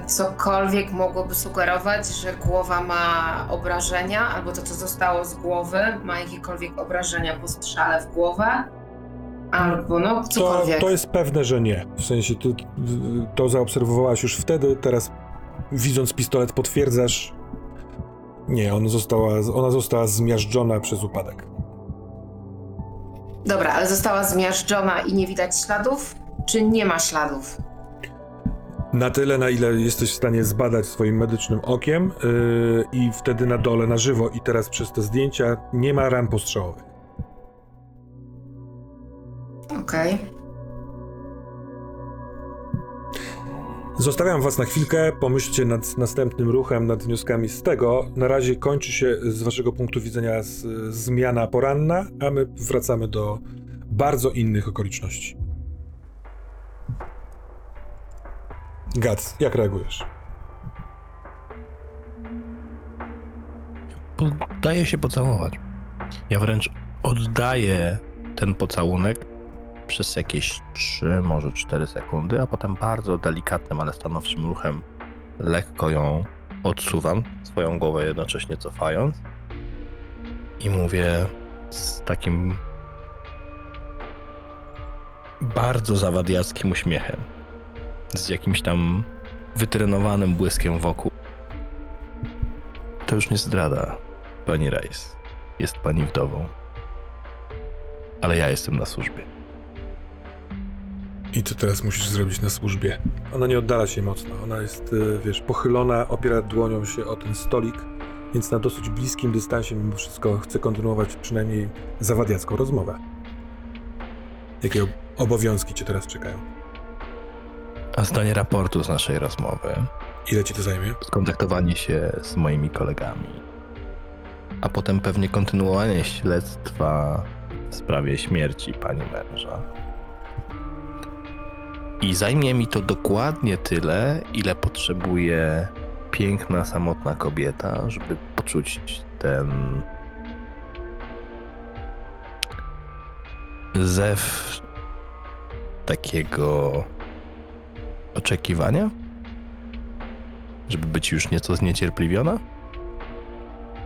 cokolwiek mogłoby sugerować, że głowa ma obrażenia, albo to, co zostało z głowy, ma jakiekolwiek obrażenia po strzale w głowę? Albo no, To, cokolwiek. to jest pewne, że nie. W sensie ty to zaobserwowałaś już wtedy, teraz widząc pistolet potwierdzasz. Nie, on została, ona została zmiażdżona przez upadek. Dobra, ale została zmiażdżona i nie widać śladów? Czy nie ma śladów? Na tyle, na ile jesteś w stanie zbadać swoim medycznym okiem yy, i wtedy na dole, na żywo i teraz przez te zdjęcia nie ma ran postrzałowych. Okej. Zostawiam was na chwilkę, pomyślcie nad następnym ruchem, nad wnioskami z tego. Na razie kończy się z waszego punktu widzenia z, zmiana poranna, a my wracamy do bardzo innych okoliczności. Gac, jak reagujesz? Daje się pocałować. Ja wręcz oddaję ten pocałunek przez jakieś 3, może 4 sekundy, a potem bardzo delikatnym, ale stanowczym ruchem lekko ją odsuwam, swoją głowę jednocześnie cofając i mówię z takim bardzo zawadiackim uśmiechem, z jakimś tam wytrenowanym błyskiem wokół. To już nie zdrada, pani Rice. Jest pani wdową. Ale ja jestem na służbie. I co teraz musisz zrobić na służbie? Ona nie oddala się mocno. Ona jest, y, wiesz, pochylona, opiera dłonią się o ten stolik, więc na dosyć bliskim dystansie mimo wszystko chce kontynuować przynajmniej zawadiacką rozmowę. Jakie ob- obowiązki cię teraz czekają? A zdanie raportu z naszej rozmowy, Ile ci to zajmie? skontaktowanie się z moimi kolegami, a potem pewnie kontynuowanie śledztwa w sprawie śmierci pani męża. I zajmie mi to dokładnie tyle, ile potrzebuje piękna, samotna kobieta, żeby poczuć ten zew takiego oczekiwania? Żeby być już nieco zniecierpliwiona?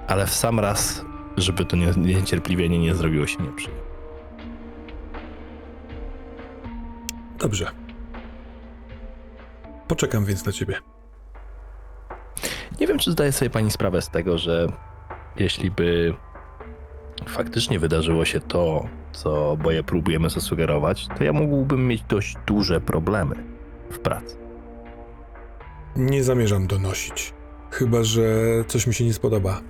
Ale w sam raz, żeby to nie- niecierpliwienie nie zrobiło się nieprzyjemne. Dobrze. Poczekam więc na ciebie. Nie wiem, czy zdaje sobie pani sprawę z tego, że jeśli by faktycznie wydarzyło się to, co oboje próbujemy zasugerować, to ja mógłbym mieć dość duże problemy w pracy. Nie zamierzam donosić. Chyba, że coś mi się nie spodoba.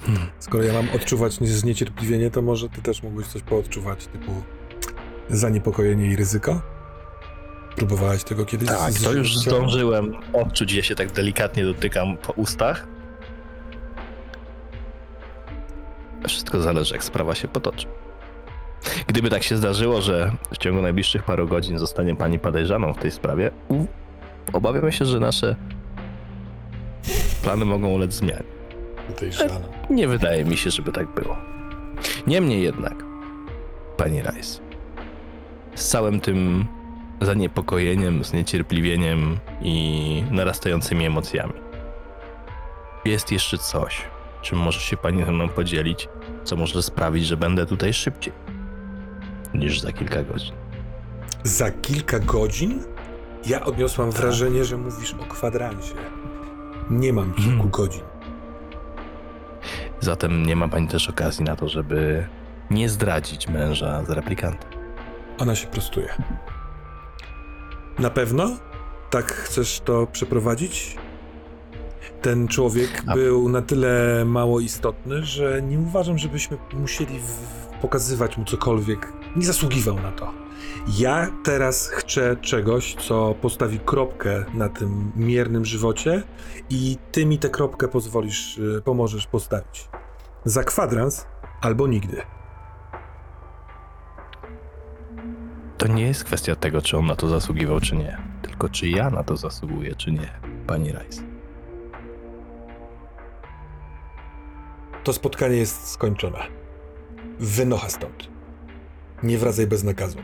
Hmm. Skoro ja mam odczuwać nie- zniecierpliwienie, to może ty też mógłbyś coś poodczuwać, typu zaniepokojenie i ryzyko? Próbowałaś tego kiedyś? Tak, z- to już zdążyłem odczuć, ja się tak delikatnie dotykam po ustach. Wszystko zależy, jak sprawa się potoczy. Gdyby tak się zdarzyło, że w ciągu najbliższych paru godzin zostanie pani podejrzaną w tej sprawie, obawiam się, że nasze plany mogą ulec zmianie. Podejrzana. Nie wydaje mi się, żeby tak było. Niemniej jednak, pani Rice, z całym tym zaniepokojeniem, zniecierpliwieniem i narastającymi emocjami, jest jeszcze coś, czym może się pani ze mną podzielić, co może sprawić, że będę tutaj szybciej niż za kilka godzin. Za kilka godzin? Ja odniosłam wrażenie, że mówisz o kwadransie. Nie mam kilku Hmm. godzin. Zatem nie ma pani też okazji na to, żeby nie zdradzić męża z replikantem. Ona się prostuje. Na pewno? Tak chcesz to przeprowadzić? Ten człowiek A- był na tyle mało istotny, że nie uważam, żebyśmy musieli pokazywać mu cokolwiek. Nie zasługiwał na to. Ja teraz chcę czegoś, co postawi kropkę na tym miernym żywocie i ty mi tę kropkę pozwolisz, y, pomożesz postawić. Za kwadrans albo nigdy. To nie jest kwestia tego, czy on na to zasługiwał, czy nie. Tylko czy ja na to zasługuję, czy nie, pani Rice. To spotkanie jest skończone. Wynocha stąd. Nie wracaj bez nakazu.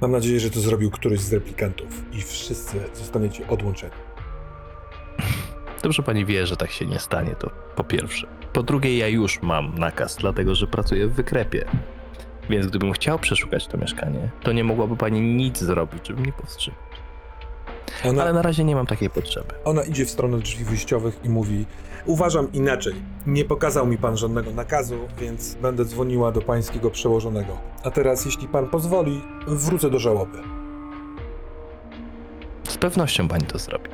Mam nadzieję, że to zrobił któryś z replikantów i wszyscy zostaniecie odłączeni. Dobrze pani wie, że tak się nie stanie, to po pierwsze. Po drugie, ja już mam nakaz, dlatego że pracuję w wykrepie. Więc gdybym chciał przeszukać to mieszkanie, to nie mogłaby pani nic zrobić, żeby mnie powstrzymać. Ona, Ale na razie nie mam takiej potrzeby. ona idzie w stronę drzwi wyjściowych i mówi: Uważam inaczej. Nie pokazał mi pan żadnego nakazu, więc będę dzwoniła do pańskiego przełożonego. A teraz, jeśli pan pozwoli, wrócę do żałoby. Z pewnością pani to zrobi.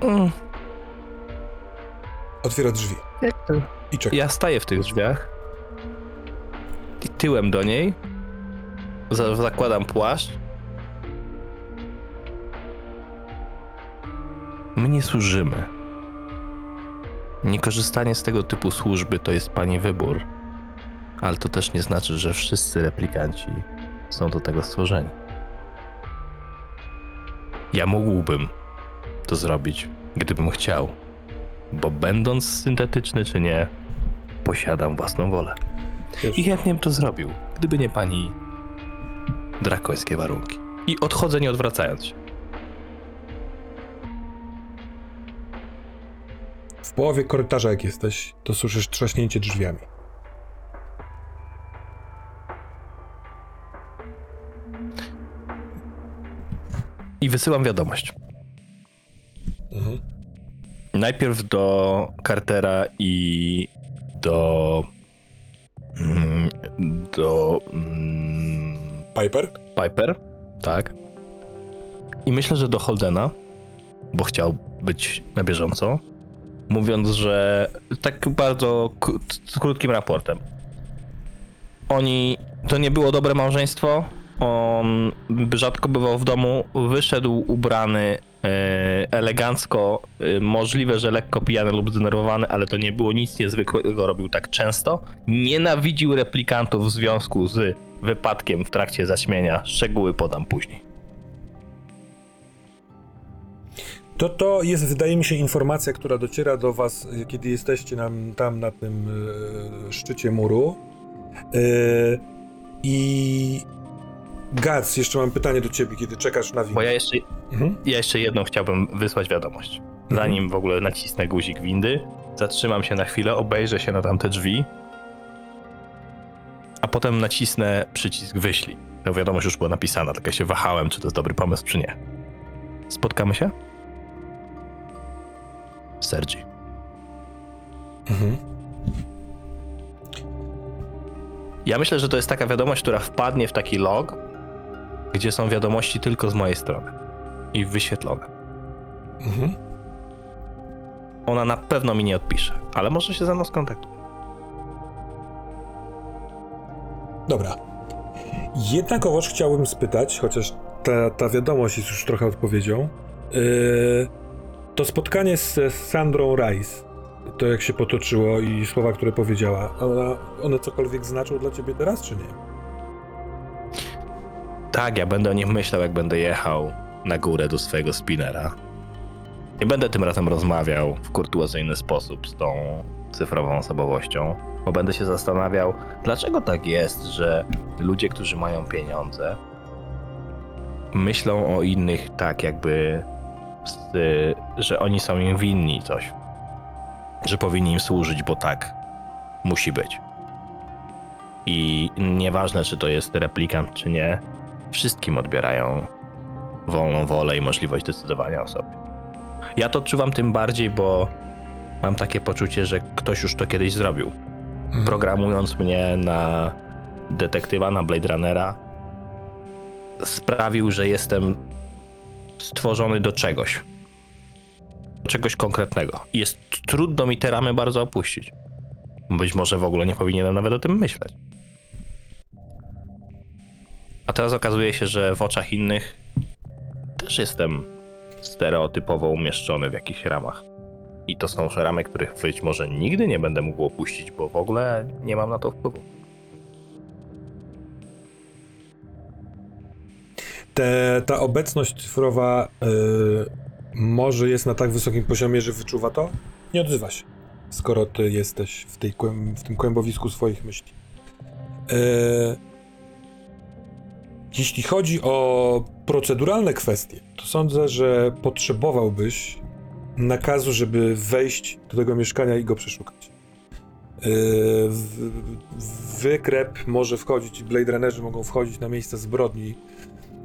Mm, Otwiera drzwi jak to? I. Ja staję w tych drzwiach. I tyłem do niej. za- Zakładam płaszcz. My nie służymy. Niekorzystanie z tego typu służby to jest pani wybór. Ale to też nie znaczy, że wszyscy replikanci są do tego stworzeni. Ja mógłbym to zrobić, gdybym chciał. Bo będąc syntetyczny czy nie, posiadam własną wolę. I chętnie bym to zrobił, gdyby nie pani drakońskie warunki. I odchodzę nie odwracając się. W połowie korytarza, jak jesteś, to słyszysz trzaśnięcie drzwiami. I wysyłam wiadomość. Mhm. Najpierw do Cartera i do. mm, do. mm, Piper? Piper, tak. I myślę, że do Holdena, bo chciał być na bieżąco, mówiąc, że tak bardzo krótkim raportem. Oni, to nie było dobre małżeństwo, on rzadko bywał w domu, wyszedł ubrany elegancko, e, możliwe, że lekko pijany lub zdenerwowany, ale to nie było nic niezwykłego, robił tak często. Nienawidził replikantów w związku z wypadkiem w trakcie zaćmienia, szczegóły podam później. To to jest, wydaje mi się, informacja, która dociera do was, kiedy jesteście nam, tam na tym y, szczycie muru. Y, I Gac, jeszcze mam pytanie do ciebie, kiedy czekasz na windę. Bo ja jeszcze, Mhm. ja jeszcze jedną chciałbym wysłać wiadomość. Zanim w ogóle nacisnę guzik windy, zatrzymam się na chwilę, obejrzę się na tamte drzwi, a potem nacisnę przycisk wyślij. Ta wiadomość już była napisana, tylko ja się wahałem, czy to jest dobry pomysł, czy nie. Spotkamy się? Sergi. Mhm. Ja myślę, że to jest taka wiadomość, która wpadnie w taki log, gdzie są wiadomości tylko z mojej strony i wyświetlone. Mhm. Ona na pewno mi nie odpisze, ale może się ze mną skontaktuje. Dobra. Jednakowoż chciałbym spytać, chociaż ta, ta wiadomość jest już trochę odpowiedzią. Yy, to spotkanie z Sandrą Rice, to jak się potoczyło i słowa, które powiedziała, ona, one cokolwiek znaczą dla ciebie teraz, czy nie? Tak, ja będę o nich myślał, jak będę jechał na górę do swojego spinera. Nie będę tym razem rozmawiał w kurtuazyjny sposób z tą cyfrową osobowością, bo będę się zastanawiał, dlaczego tak jest, że ludzie, którzy mają pieniądze, myślą o innych tak, jakby, że oni są im winni coś, że powinni im służyć, bo tak musi być. I nieważne, czy to jest replikant, czy nie, wszystkim odbierają wolną wolę i możliwość decydowania o sobie. Ja to odczuwam tym bardziej, bo mam takie poczucie, że ktoś już to kiedyś zrobił. Mhm. Programując mnie na detektywa, na Blade Runnera, sprawił, że jestem stworzony do czegoś. Do czegoś konkretnego. Jest trudno mi te ramy bardzo opuścić. Być może w ogóle nie powinienem nawet o tym myśleć. A teraz okazuje się, że w oczach innych też jestem stereotypowo umieszczony w jakichś ramach. I to są ramy, których być może nigdy nie będę mógł opuścić, bo w ogóle nie mam na to wpływu. Te, ta obecność cyfrowa y, może jest na tak wysokim poziomie, że wyczuwa to? Nie odzywa się, skoro ty jesteś w, tej, w tym kłębowisku swoich myśli. Y, jeśli chodzi o proceduralne kwestie, to sądzę, że potrzebowałbyś nakazu, żeby wejść do tego mieszkania i go przeszukać. Yy, Wykrep może wchodzić, Blade Runnerzy mogą wchodzić na miejsca zbrodni,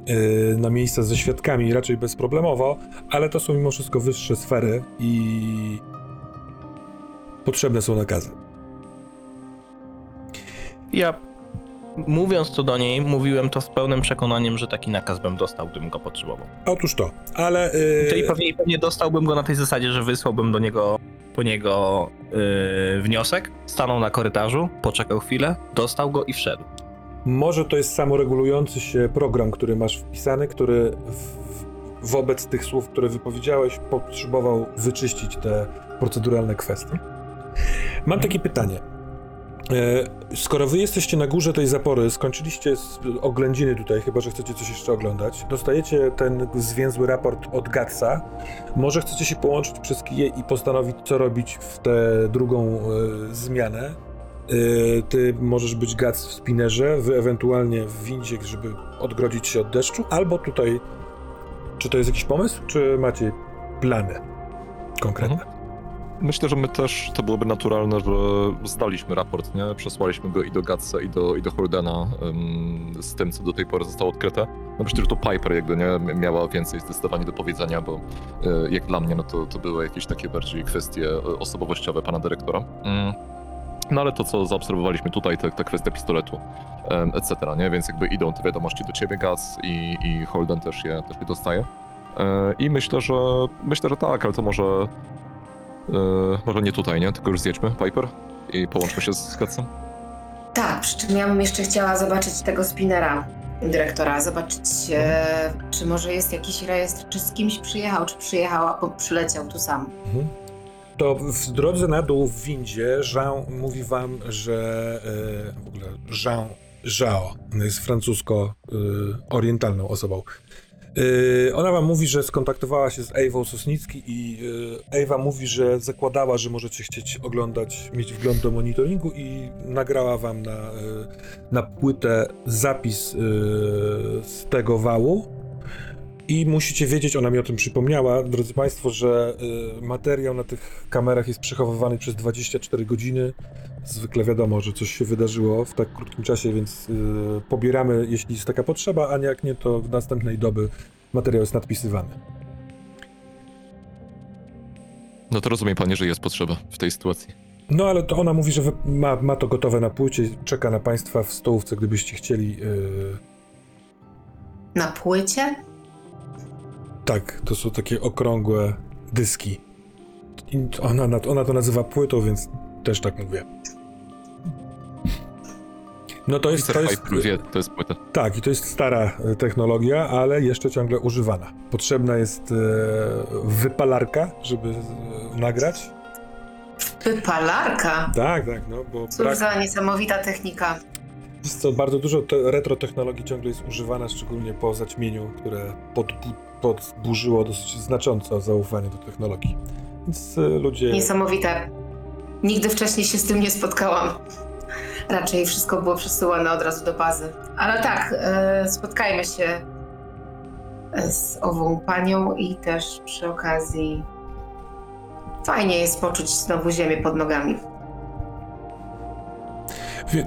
yy, na miejsca ze świadkami raczej bezproblemowo, ale to są mimo wszystko wyższe sfery i potrzebne są nakazy. Ja, mówiąc to do niej, mówiłem to z pełnym przekonaniem, że taki nakaz bym dostał, gdybym go potrzebował. Otóż to, ale... To i Yy, pewnie, pewnie dostałbym go na tej zasadzie, że wysłałbym do niego po niego yy, wniosek, stanął na korytarzu, poczekał chwilę, dostał go i wszedł. Może to jest samoregulujący się program, który masz wpisany, który w, wobec tych słów, które wypowiedziałeś, potrzebował wyczyścić te proceduralne kwestie. Mam takie pytanie. E, Skoro wy jesteście na górze tej zapory, skończyliście z oględziny tutaj, chyba że chcecie coś jeszcze oglądać, dostajecie ten zwięzły raport od Gatsa, może chcecie się połączyć przez kije i postanowić, co robić w tę drugą e, zmianę. Yy, Ty możesz być gaz w spinerze, wy ewentualnie w windzie, żeby odgrodzić się od deszczu, albo tutaj. Czy to jest jakiś pomysł, czy macie plany konkretne? Myślę, że my też, to byłoby naturalne, że zdaliśmy raport, nie? Przesłaliśmy go i do Gatsa, i do, i do Holdena z tym, co do tej pory zostało odkryte. No myślę, że to Piper jakby, nie? Miała więcej zdecydowanie do powiedzenia, bo y, jak dla mnie, no to, to były jakieś takie bardziej kwestie y, osobowościowe pana dyrektora. Ym. No ale to, co zaobserwowaliśmy tutaj, te, ta kwestia pistoletu, etc., nie? Więc jakby idą te wiadomości do ciebie, Gats, i, i Holden też je, też je dostaje. E, I myślę, że myślę, że tak, ale to może może nie tutaj, nie? Tylko już zjedźmy Piper i połączmy się z Gatsem. Tak, przy czym ja bym jeszcze chciała zobaczyć tego spinera dyrektora, zobaczyć e, czy może jest jakiś rejestr, czy z kimś przyjechał, czy przyjechał, a po- przyleciał tu sam. Mhm. To w drodze na dół w windzie Jean mówi wam, że e, w ogóle Jean jest francusko-orientalną osobą. E, ona wam mówi, że skontaktowała się z Ewą Sosnicki i e, Ewa mówi, że zakładała, że możecie chcieć oglądać, mieć wgląd do monitoringu i nagrała wam na, e, na płytę zapis z tego wału. I musicie wiedzieć, ona mi o tym przypomniała, drodzy Państwo, że y, materiał na tych kamerach jest przechowywany przez 24 godziny. Zwykle wiadomo, że coś się wydarzyło w tak krótkim czasie, więc y, pobieramy, jeśli jest taka potrzeba, a jak nie, to w następnej doby materiał jest nadpisywany. No to rozumiem panie, że jest potrzeba w tej sytuacji. No ale to ona mówi, że ma, ma to gotowe na płycie, czeka na Państwa w stołówce, gdybyście chcieli. y, Na płycie? Tak, to są takie okrągłe dyski. Ona, na- ona to nazywa płytą, więc też tak mówię. No to jest, to jest, wie, to jest płyta. tak, i to jest stara e, technologia, ale jeszcze ciągle używana. Potrzebna jest e, wypalarka, żeby e, nagrać. Wypalarka. Tak, tak, no bo Cóż brak, za niesamowita technika. jest co, bardzo dużo te, retro technologii ciągle jest używana, szczególnie po zaćmieniu, które podbu- podburzyło dosyć znacząco zaufanie do technologii. Więc e, ludzie... Niesamowite. Nigdy wcześniej się z tym nie spotkałam. Raczej wszystko było przesyłane od razu do bazy. Ale tak, e, spotkajmy się e, z ową panią i też przy okazji fajnie jest poczuć znowu ziemię pod nogami.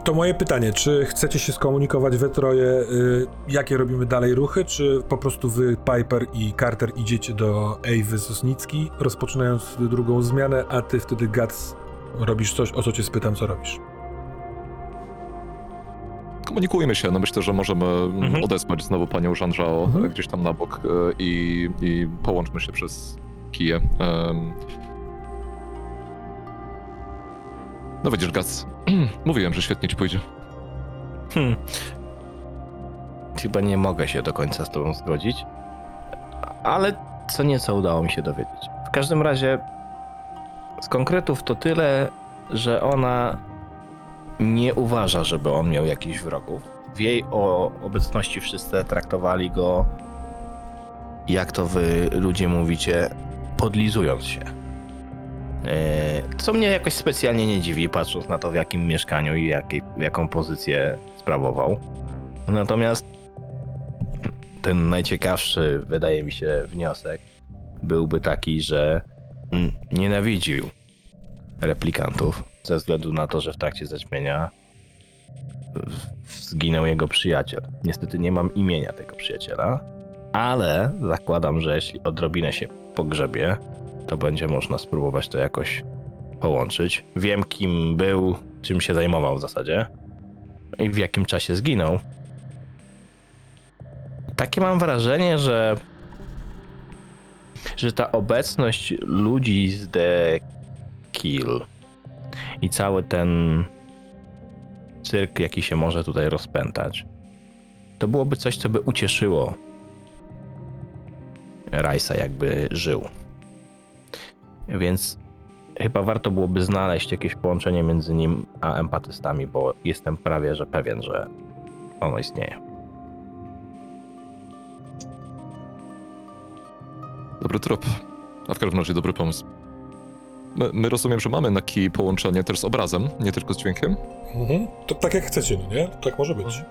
To moje pytanie, czy chcecie się skomunikować we troje, y, jakie robimy dalej ruchy, czy po prostu wy, Piper i Carter idziecie do Ewy Sosnicki, rozpoczynając drugą zmianę, a ty wtedy, Gats, robisz coś, o co cię spytam, co robisz? Komunikujmy się, no myślę, że możemy Mhm. odesłać znowu panią Jean-Jao Mhm. e, gdzieś tam na bok e, i, i połączmy się przez kije. No widzisz, Gac, [clears throat] mówiłem, że świetnie ci pójdzie. Hmm. Chyba nie mogę się do końca z tobą zgodzić, ale co nieco udało mi się dowiedzieć. W każdym razie z konkretów to tyle, że ona nie uważa, żeby on miał jakichś wrogów. W jej o obecności wszyscy traktowali go, jak to wy ludzie mówicie, podlizując się. E, Co mnie jakoś specjalnie nie dziwi, patrząc na to, w jakim mieszkaniu i jakiej, jaką pozycję sprawował. Natomiast ten najciekawszy, wydaje mi się, wniosek byłby taki, że nienawidził replikantów ze względu na to, że w trakcie zaćmienia zginął jego przyjaciel. Niestety nie mam imienia tego przyjaciela, ale zakładam, że jeśli odrobinę się pogrzebie, to będzie można spróbować to jakoś połączyć. Wiem, kim był, czym się zajmował w zasadzie i w jakim czasie zginął. Takie mam wrażenie, że że ta obecność ludzi z The Kill i cały ten cyrk, jaki się może tutaj rozpętać, to byłoby coś, co by ucieszyło Rajsa, jakby żył. Więc chyba warto byłoby znaleźć jakieś połączenie między nim a empatystami, bo jestem prawie że pewien, że ono istnieje. Dobry trop. A w każdym razie dobry pomysł. My, my rozumiem, że mamy na kij połączenie też z obrazem, nie tylko z dźwiękiem. Mhm. To tak jak chcecie, no nie? Tak może być.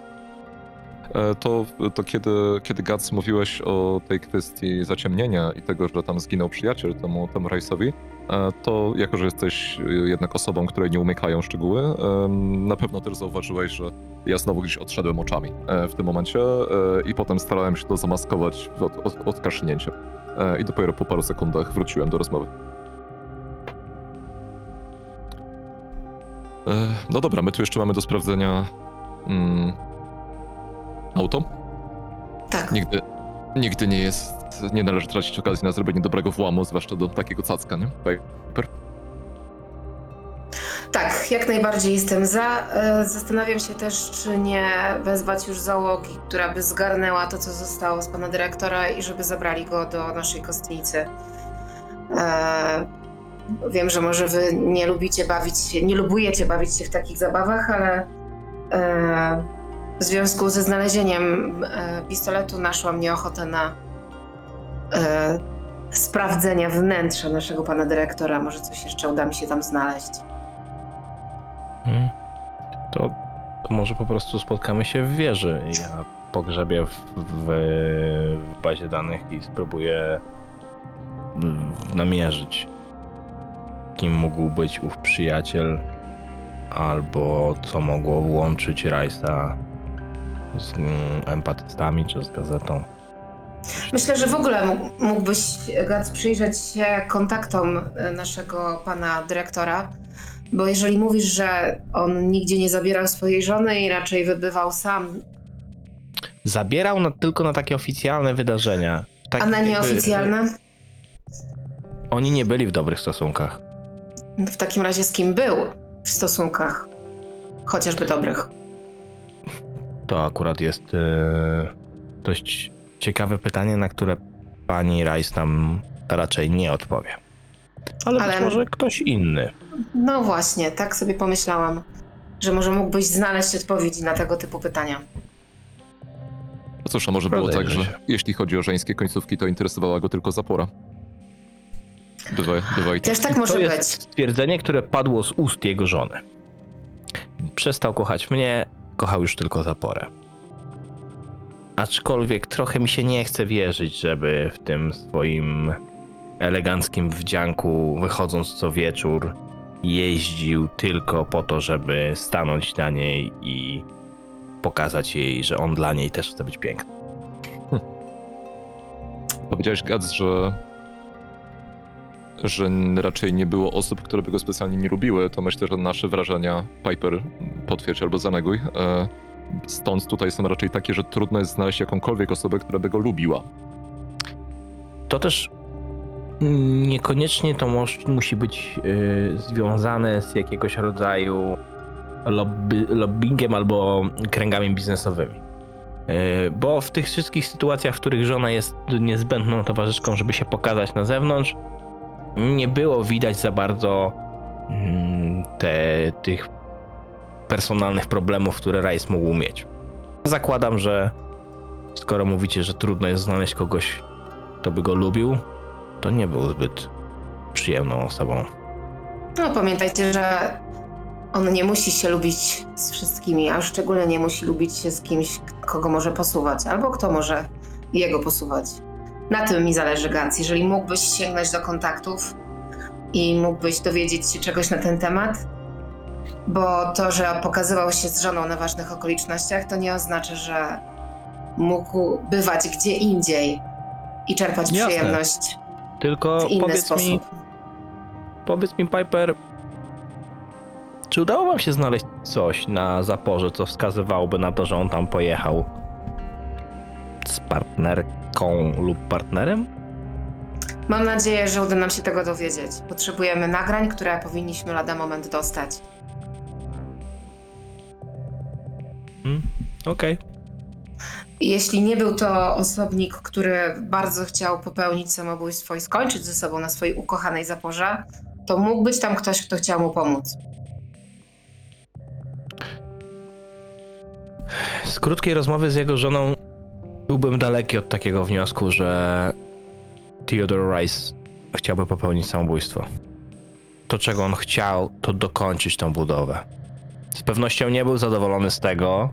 E, To, to kiedy, kiedy mówiłeś o tej kwestii zaciemnienia i tego, że tam zginął przyjaciel temu, temu Rajsowi, e, to jako, że jesteś jednak osobą, której nie umykają szczegóły, na pewno też zauważyłeś, że ja znowu gdzieś odszedłem oczami e, w tym momencie i potem starałem się to zamaskować od, od, I dopiero po paru sekundach wróciłem do rozmowy. No dobra, my tu jeszcze mamy do sprawdzenia mm, auto. Tak. Nigdy, nigdy nie jest, nie należy tracić okazji na zrobienie dobrego włamu, zwłaszcza do takiego cacka, nie? Piper? Tak, jak najbardziej jestem za. E, Zastanawiam się też, czy nie wezwać już załogi, która by zgarnęła to, co zostało z pana dyrektora i żeby zabrali go do naszej kostnicy. E, Wiem, że może wy nie lubicie bawić się, nie lubujecie bawić się w takich zabawach, ale e, w związku ze znalezieniem e, pistoletu naszła mnie ochotę na e, sprawdzenia wnętrza naszego pana dyrektora. Może coś jeszcze uda mi się tam znaleźć. Hmm. To, to może po prostu spotkamy się w wieży. Ja pogrzebię w, w, w bazie danych i spróbuję namierzyć, kim mógł być ów przyjaciel, albo co mogło łączyć Rajsa z mm, empatystami czy z gazetą. Myślę, że w ogóle mógł- mógłbyś, Gac, przyjrzeć się kontaktom e, naszego pana dyrektora, bo jeżeli mówisz, że on nigdzie nie zabierał swojej żony i raczej wybywał sam, Zabierał na, tylko na takie oficjalne wydarzenia. Tak a na jakby- nieoficjalne, Oni nie byli w dobrych stosunkach. w takim razie z kim był w stosunkach, chociażby dobrych? To akurat jest e, dość ciekawe pytanie, na które pani Rice nam raczej nie odpowie. Ale, Ale- być może ktoś inny. No właśnie, tak sobie pomyślałam, że może mógłbyś znaleźć odpowiedzi na tego typu pytania. No cóż, a może było tak, że jeśli chodzi o żeńskie końcówki, to interesowała go tylko zapora. Bywa, bywa i tak. Też tak może to być. jest stwierdzenie, które padło z ust jego żony. Przestał kochać mnie, kochał już tylko zaporę. Aczkolwiek trochę mi się nie chce wierzyć, żeby w tym swoim eleganckim wdzianku, wychodząc co wieczór, jeździł tylko po to, żeby stanąć na niej i pokazać jej, że on dla niej też chce być piękny. Powiedziałeś, Gac, że że raczej nie było osób, które by go specjalnie nie lubiły, to myślę, że nasze wrażenia Piper potwierdź albo zaneguj. E, Stąd tutaj są raczej takie, że trudno jest znaleźć jakąkolwiek osobę, która by go lubiła. To też Niekoniecznie to musi być y, związane z jakiegoś rodzaju lobby, lobbyingiem albo kręgami biznesowymi. Y, bo w tych wszystkich sytuacjach, w których żona jest niezbędną towarzyszką, żeby się pokazać na zewnątrz, nie było widać za bardzo mm, te, tych personalnych problemów, które Rice mógł mieć. Zakładam, że skoro mówicie, że trudno jest znaleźć kogoś, kto by go lubił, to nie był zbyt przyjemną osobą. No pamiętajcie, że on nie musi się lubić z wszystkimi, a szczególnie nie musi lubić się z kimś, kogo może posuwać, albo kto może jego posuwać. Na tym mi zależy, Gans. Jeżeli mógłbyś sięgnąć do kontaktów i mógłbyś dowiedzieć się czegoś na ten temat, bo to, że pokazywał się z żoną na ważnych okolicznościach, to nie oznacza, że mógł bywać gdzie indziej i czerpać Jasne. przyjemność Tylko w inny powiedz mi, sposób. powiedz mi, Piper, czy udało wam się znaleźć coś na zaporze, co wskazywałoby na to, że on tam pojechał z partnerką lub partnerem? Mam nadzieję, że uda nam się tego dowiedzieć. Potrzebujemy nagrań, które powinniśmy lada moment dostać. Hmm? Okej. Jeśli nie był to osobnik, który bardzo chciał popełnić samobójstwo i skończyć ze sobą na swojej ukochanej zaporze, to mógł być tam ktoś, kto chciał mu pomóc. Z krótkiej rozmowy z jego żoną byłbym daleki od takiego wniosku, że Theodore Rice chciałby popełnić samobójstwo. To, czego on chciał, to dokończyć tą budowę. Z pewnością nie był zadowolony z tego,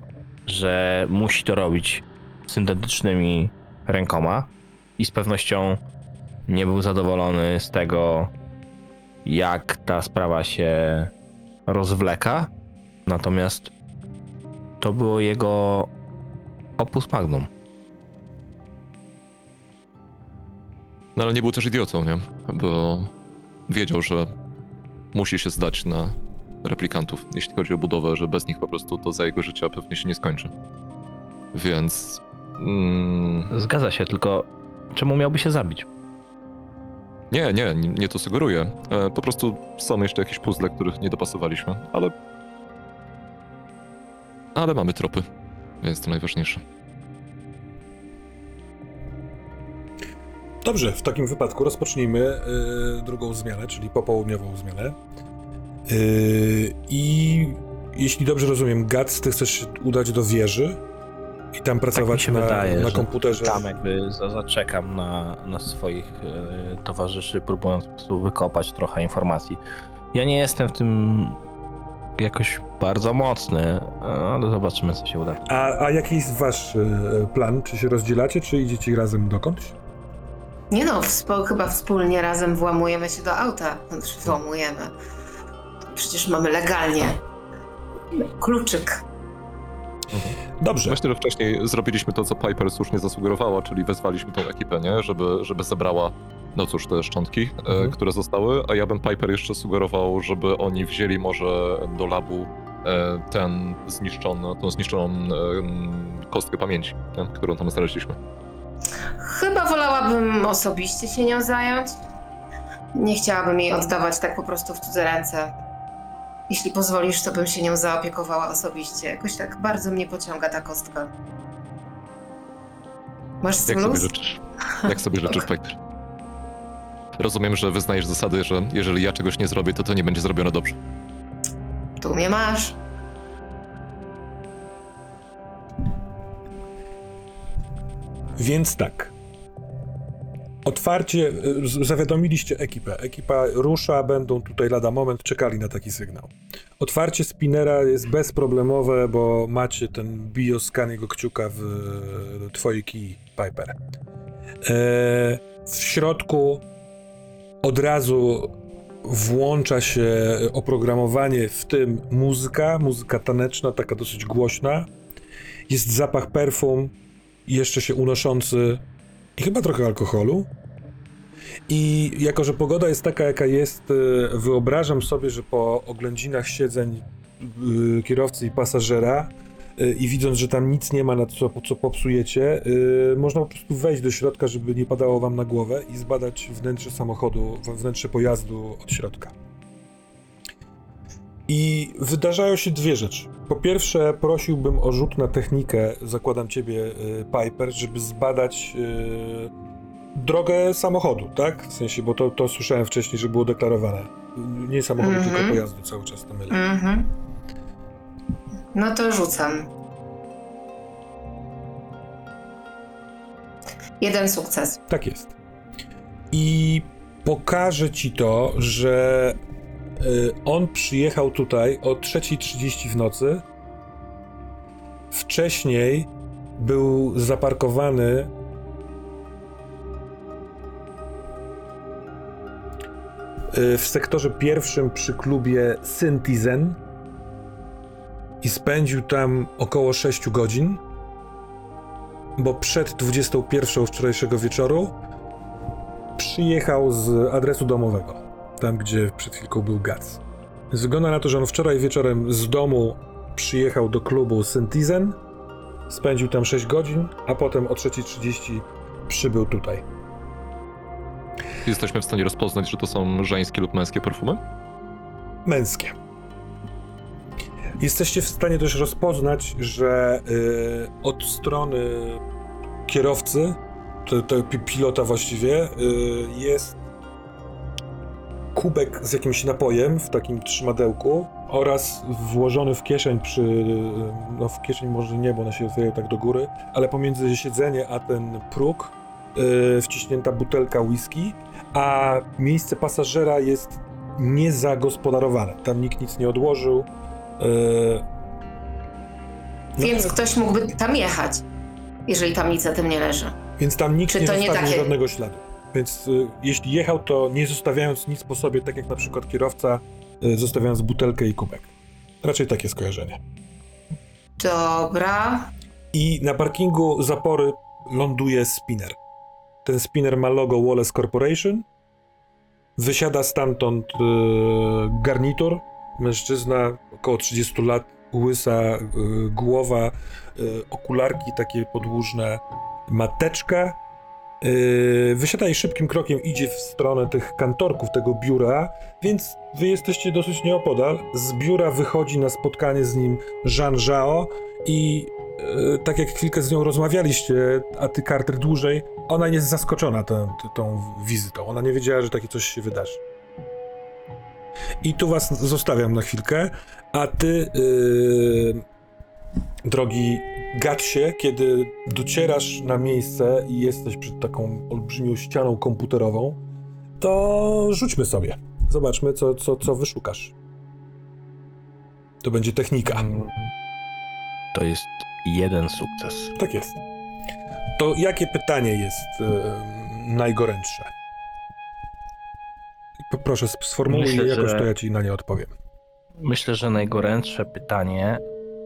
że musi to robić syntetycznymi rękoma i z pewnością nie był zadowolony z tego, jak ta sprawa się rozwleka. Natomiast to było jego opus magnum. No ale nie był też idiotą, nie? Bo wiedział, że musi się zdać na replikantów, jeśli chodzi o budowę, że bez nich po prostu to za jego życia pewnie się nie skończy. Więc... Mm, Zgadza się, tylko czemu miałby się zabić? nie, nie, nie, to sugeruję. E, po prostu są jeszcze jakieś puzzle, których nie dopasowaliśmy, ale... Ale mamy tropy, więc to najważniejsze. Dobrze, w takim wypadku rozpocznijmy y, drugą zmianę, czyli popołudniową zmianę. Y, I jeśli dobrze rozumiem, Gac, ty chcesz się udać do wieży i tam pracować się na, wydaje, na komputerze. Tam jakby za- zaczekam na, na swoich e, towarzyszy, próbując po prostu wykopać trochę informacji. Ja nie jestem w tym jakoś bardzo mocny, ale zobaczymy, co się uda. A, a jaki jest wasz y, plan? Czy się rozdzielacie, czy idziecie razem dokądś? Nie no, wspo- chyba wspólnie razem włamujemy się do auta. Znaczy, włamujemy. Przecież mamy legalnie kluczyk. Dobrze. Myślę, że wcześniej zrobiliśmy to, co Piper słusznie zasugerowała, czyli wezwaliśmy tą ekipę, nie? Żeby, żeby zebrała, no cóż, te szczątki, e, Mhm. które zostały, a ja bym Piper jeszcze sugerował, żeby oni wzięli może do labu e, ten zniszczony, tą zniszczoną e, kostkę pamięci, nie? którą tam znaleźliśmy. Chyba wolałabym osobiście się nią zająć. Nie chciałabym jej oddawać tak po prostu w cudze ręce. Jeśli pozwolisz, to bym się nią zaopiekowała osobiście. Jakoś tak bardzo mnie pociąga ta kostka. Masz z tym Jak sobie luz? życzysz? Jak sobie życzysz, [laughs] Piper? Rozumiem, że wyznajesz zasady, że jeżeli ja czegoś nie zrobię, to to nie będzie zrobione dobrze. Tu mnie masz. Więc tak. Otwarcie z- zawiadomiliście ekipę. Ekipa rusza, będą tutaj lada moment, czekali na taki sygnał. Otwarcie spinera jest bezproblemowe, bo macie ten bioskan jego kciuka w e, twojej key Piper. E, w środku od razu włącza się oprogramowanie, w tym muzyka, muzyka taneczna, taka dosyć głośna. Jest zapach perfum, jeszcze się unoszący i chyba trochę alkoholu. I jako, że pogoda jest taka, jaka jest, e, wyobrażam sobie, że po oględzinach siedzeń y, kierowcy i pasażera y, i widząc, że tam nic nie ma, na co, co popsujecie, y, można po prostu wejść do środka, żeby nie padało wam na głowę i zbadać wnętrze samochodu, wnętrze pojazdu od środka. I wydarzają się dwie rzeczy. Po pierwsze, prosiłbym o rzut na technikę, zakładam ciebie, y, Piper, żeby zbadać y, drogę samochodu, tak? W sensie, bo to, to słyszałem wcześniej, że było deklarowane. Nie samochodu, Mhm. tylko pojazdu cały czas to mylę. Mhm. No to rzucam. Jeden sukces. Tak jest. I pokażę ci to, że on przyjechał tutaj o 3.30 w nocy. Wcześniej był zaparkowany y, w sektorze pierwszym przy klubie Syntizen i spędził tam około 6 godzin bo przed 21 wczorajszego wieczoru przyjechał z adresu domowego, tam gdzie przed chwilką był Gac. Wygląda na to, że on wczoraj wieczorem z domu przyjechał do klubu Syntizen, spędził tam 6 godzin, a potem o 3.30 przybył tutaj. Jesteśmy w stanie rozpoznać, że to są żeńskie lub męskie perfumy? Męskie. Jesteście w stanie też rozpoznać, że y, od strony kierowcy, to, to pi- pilota właściwie, y, jest kubek z jakimś napojem w takim trzymadełku oraz włożony w kieszeń przy, no w kieszeń może nie, bo ona się otwiera tak do góry, ale pomiędzy siedzenie a ten próg y, wciśnięta butelka whisky, a miejsce pasażera jest niezagospodarowane. Tam nikt nic nie odłożył. Yy... Więc no, ktoś mógłby tam jechać, jeżeli tam nic za tym nie leży. więc tam nikt Czy nie to nie zostawił takie- żadnego śladu. Więc y, jeśli jechał, to nie zostawiając nic po sobie, tak jak na przykład kierowca, y, zostawiając butelkę i kubek. Raczej takie skojarzenie. Dobra. I na parkingu zapory ląduje spinner. Ten spinner ma logo Wallace Corporation. Wysiada stamtąd y, garnitur. Mężczyzna, około 30 lat, łysa y, głowa, y, okularki takie podłużne, mateczka. Y, wysiada i szybkim krokiem idzie w stronę tych kantorków, tego biura, więc wy jesteście dosyć nieopodal. Z biura wychodzi na spotkanie z nim Jean Zhao i e, tak jak chwilkę z nią rozmawialiście, a ty Carter dłużej, ona jest zaskoczona tą, tą wizytą. Ona nie wiedziała, że takie coś się wydarzy. I tu was zostawiam na chwilkę, a ty, yy, drogi Gatsie, kiedy docierasz na miejsce i jesteś przed taką olbrzymią ścianą komputerową, to rzućmy sobie. Zobaczmy, co, co, co wyszukasz. To będzie technika. To jest jeden sukces. Tak jest. To jakie pytanie jest e, najgorętsze? Poproszę, sp- sformułuj Myślę, je jakoś, że- to ja ci na nie odpowiem. Myślę, że najgorętsze pytanie,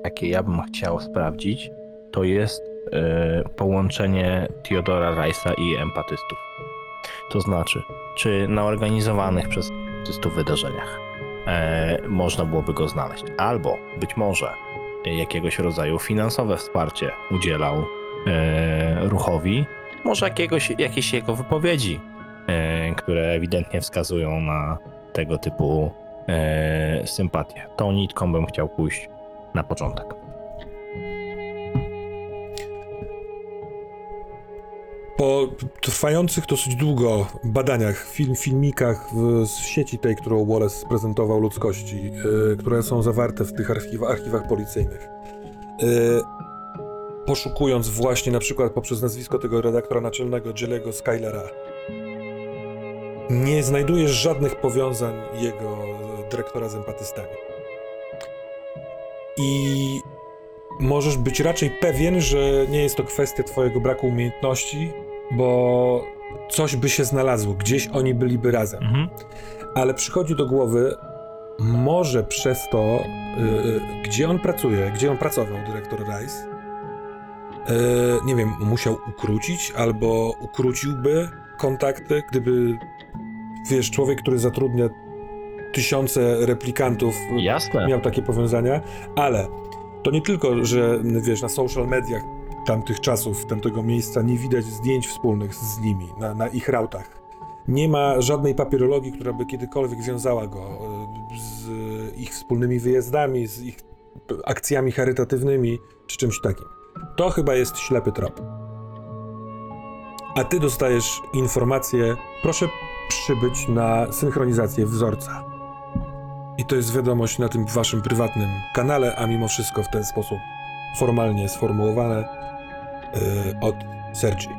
jakie ja bym chciał sprawdzić, to jest e, połączenie Theodora Rice'a i empatystów. To znaczy, czy na organizowanych przez empatystów wydarzeniach e, można byłoby go znaleźć, albo być może jakiegoś rodzaju finansowe wsparcie udzielał e, ruchowi, może jakiegoś, jakieś jego wypowiedzi, które ewidentnie wskazują na tego typu sympatię. Tą nitką bym chciał pójść na początek. Po trwających dosyć długo badaniach, film, filmikach w, z sieci tej, którą Wallace prezentował ludzkości, e, które są zawarte w tych archiwa, archiwach policyjnych, e, poszukując właśnie na przykład poprzez nazwisko tego redaktora naczelnego Jelego Skylera, nie znajdujesz żadnych powiązań jego e, dyrektora z empatystami. I możesz być raczej pewien, że nie jest to kwestia twojego braku umiejętności, bo coś by się znalazło, gdzieś oni byliby razem. Mhm. Ale przychodzi do głowy, może przez to, yy, gdzie on pracuje, gdzie on pracował, dyrektor Rice, yy, nie wiem, musiał ukrócić albo ukróciłby kontakty, gdyby, wiesz, człowiek, który zatrudnia tysiące replikantów, Jasne. miał takie powiązania, ale to nie tylko, że wiesz, na social mediach tamtych czasów, tamtego miejsca nie widać zdjęć wspólnych z nimi, na, na ich rautach. Nie ma żadnej papierologii, która by kiedykolwiek wiązała go e, z ich wspólnymi wyjazdami, z ich akcjami charytatywnymi, czy czymś takim. To chyba jest ślepy trop. A ty dostajesz informację, proszę przybyć na synchronizację wzorca. I to jest wiadomość na tym waszym prywatnym kanale, a mimo wszystko w ten sposób formalnie sformułowane yy, od Sergi.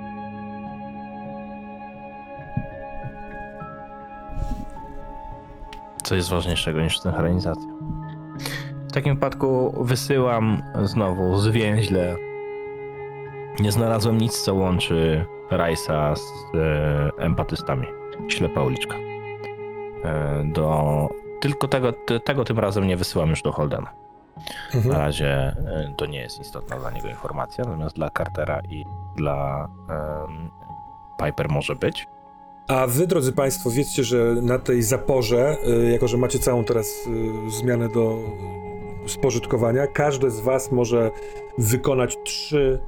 Co jest ważniejszego niż synchronizacja? W takim wypadku wysyłam znowu zwięźle. Nie znalazłem nic, co łączy Rajsa z e, empatystami. Ślepa uliczka. E, do... Tylko tego, te- tego tym razem nie wysyłam już do Holdena. Na Mhm. razie e, to nie jest istotna dla niego informacja, natomiast dla Cartera i dla em, Piper może być. A wy, drodzy Państwo, wiedzcie, że na tej zaporze, y, jako że macie całą teraz y, zmianę do spożytkowania, każde z Was może wykonać trzy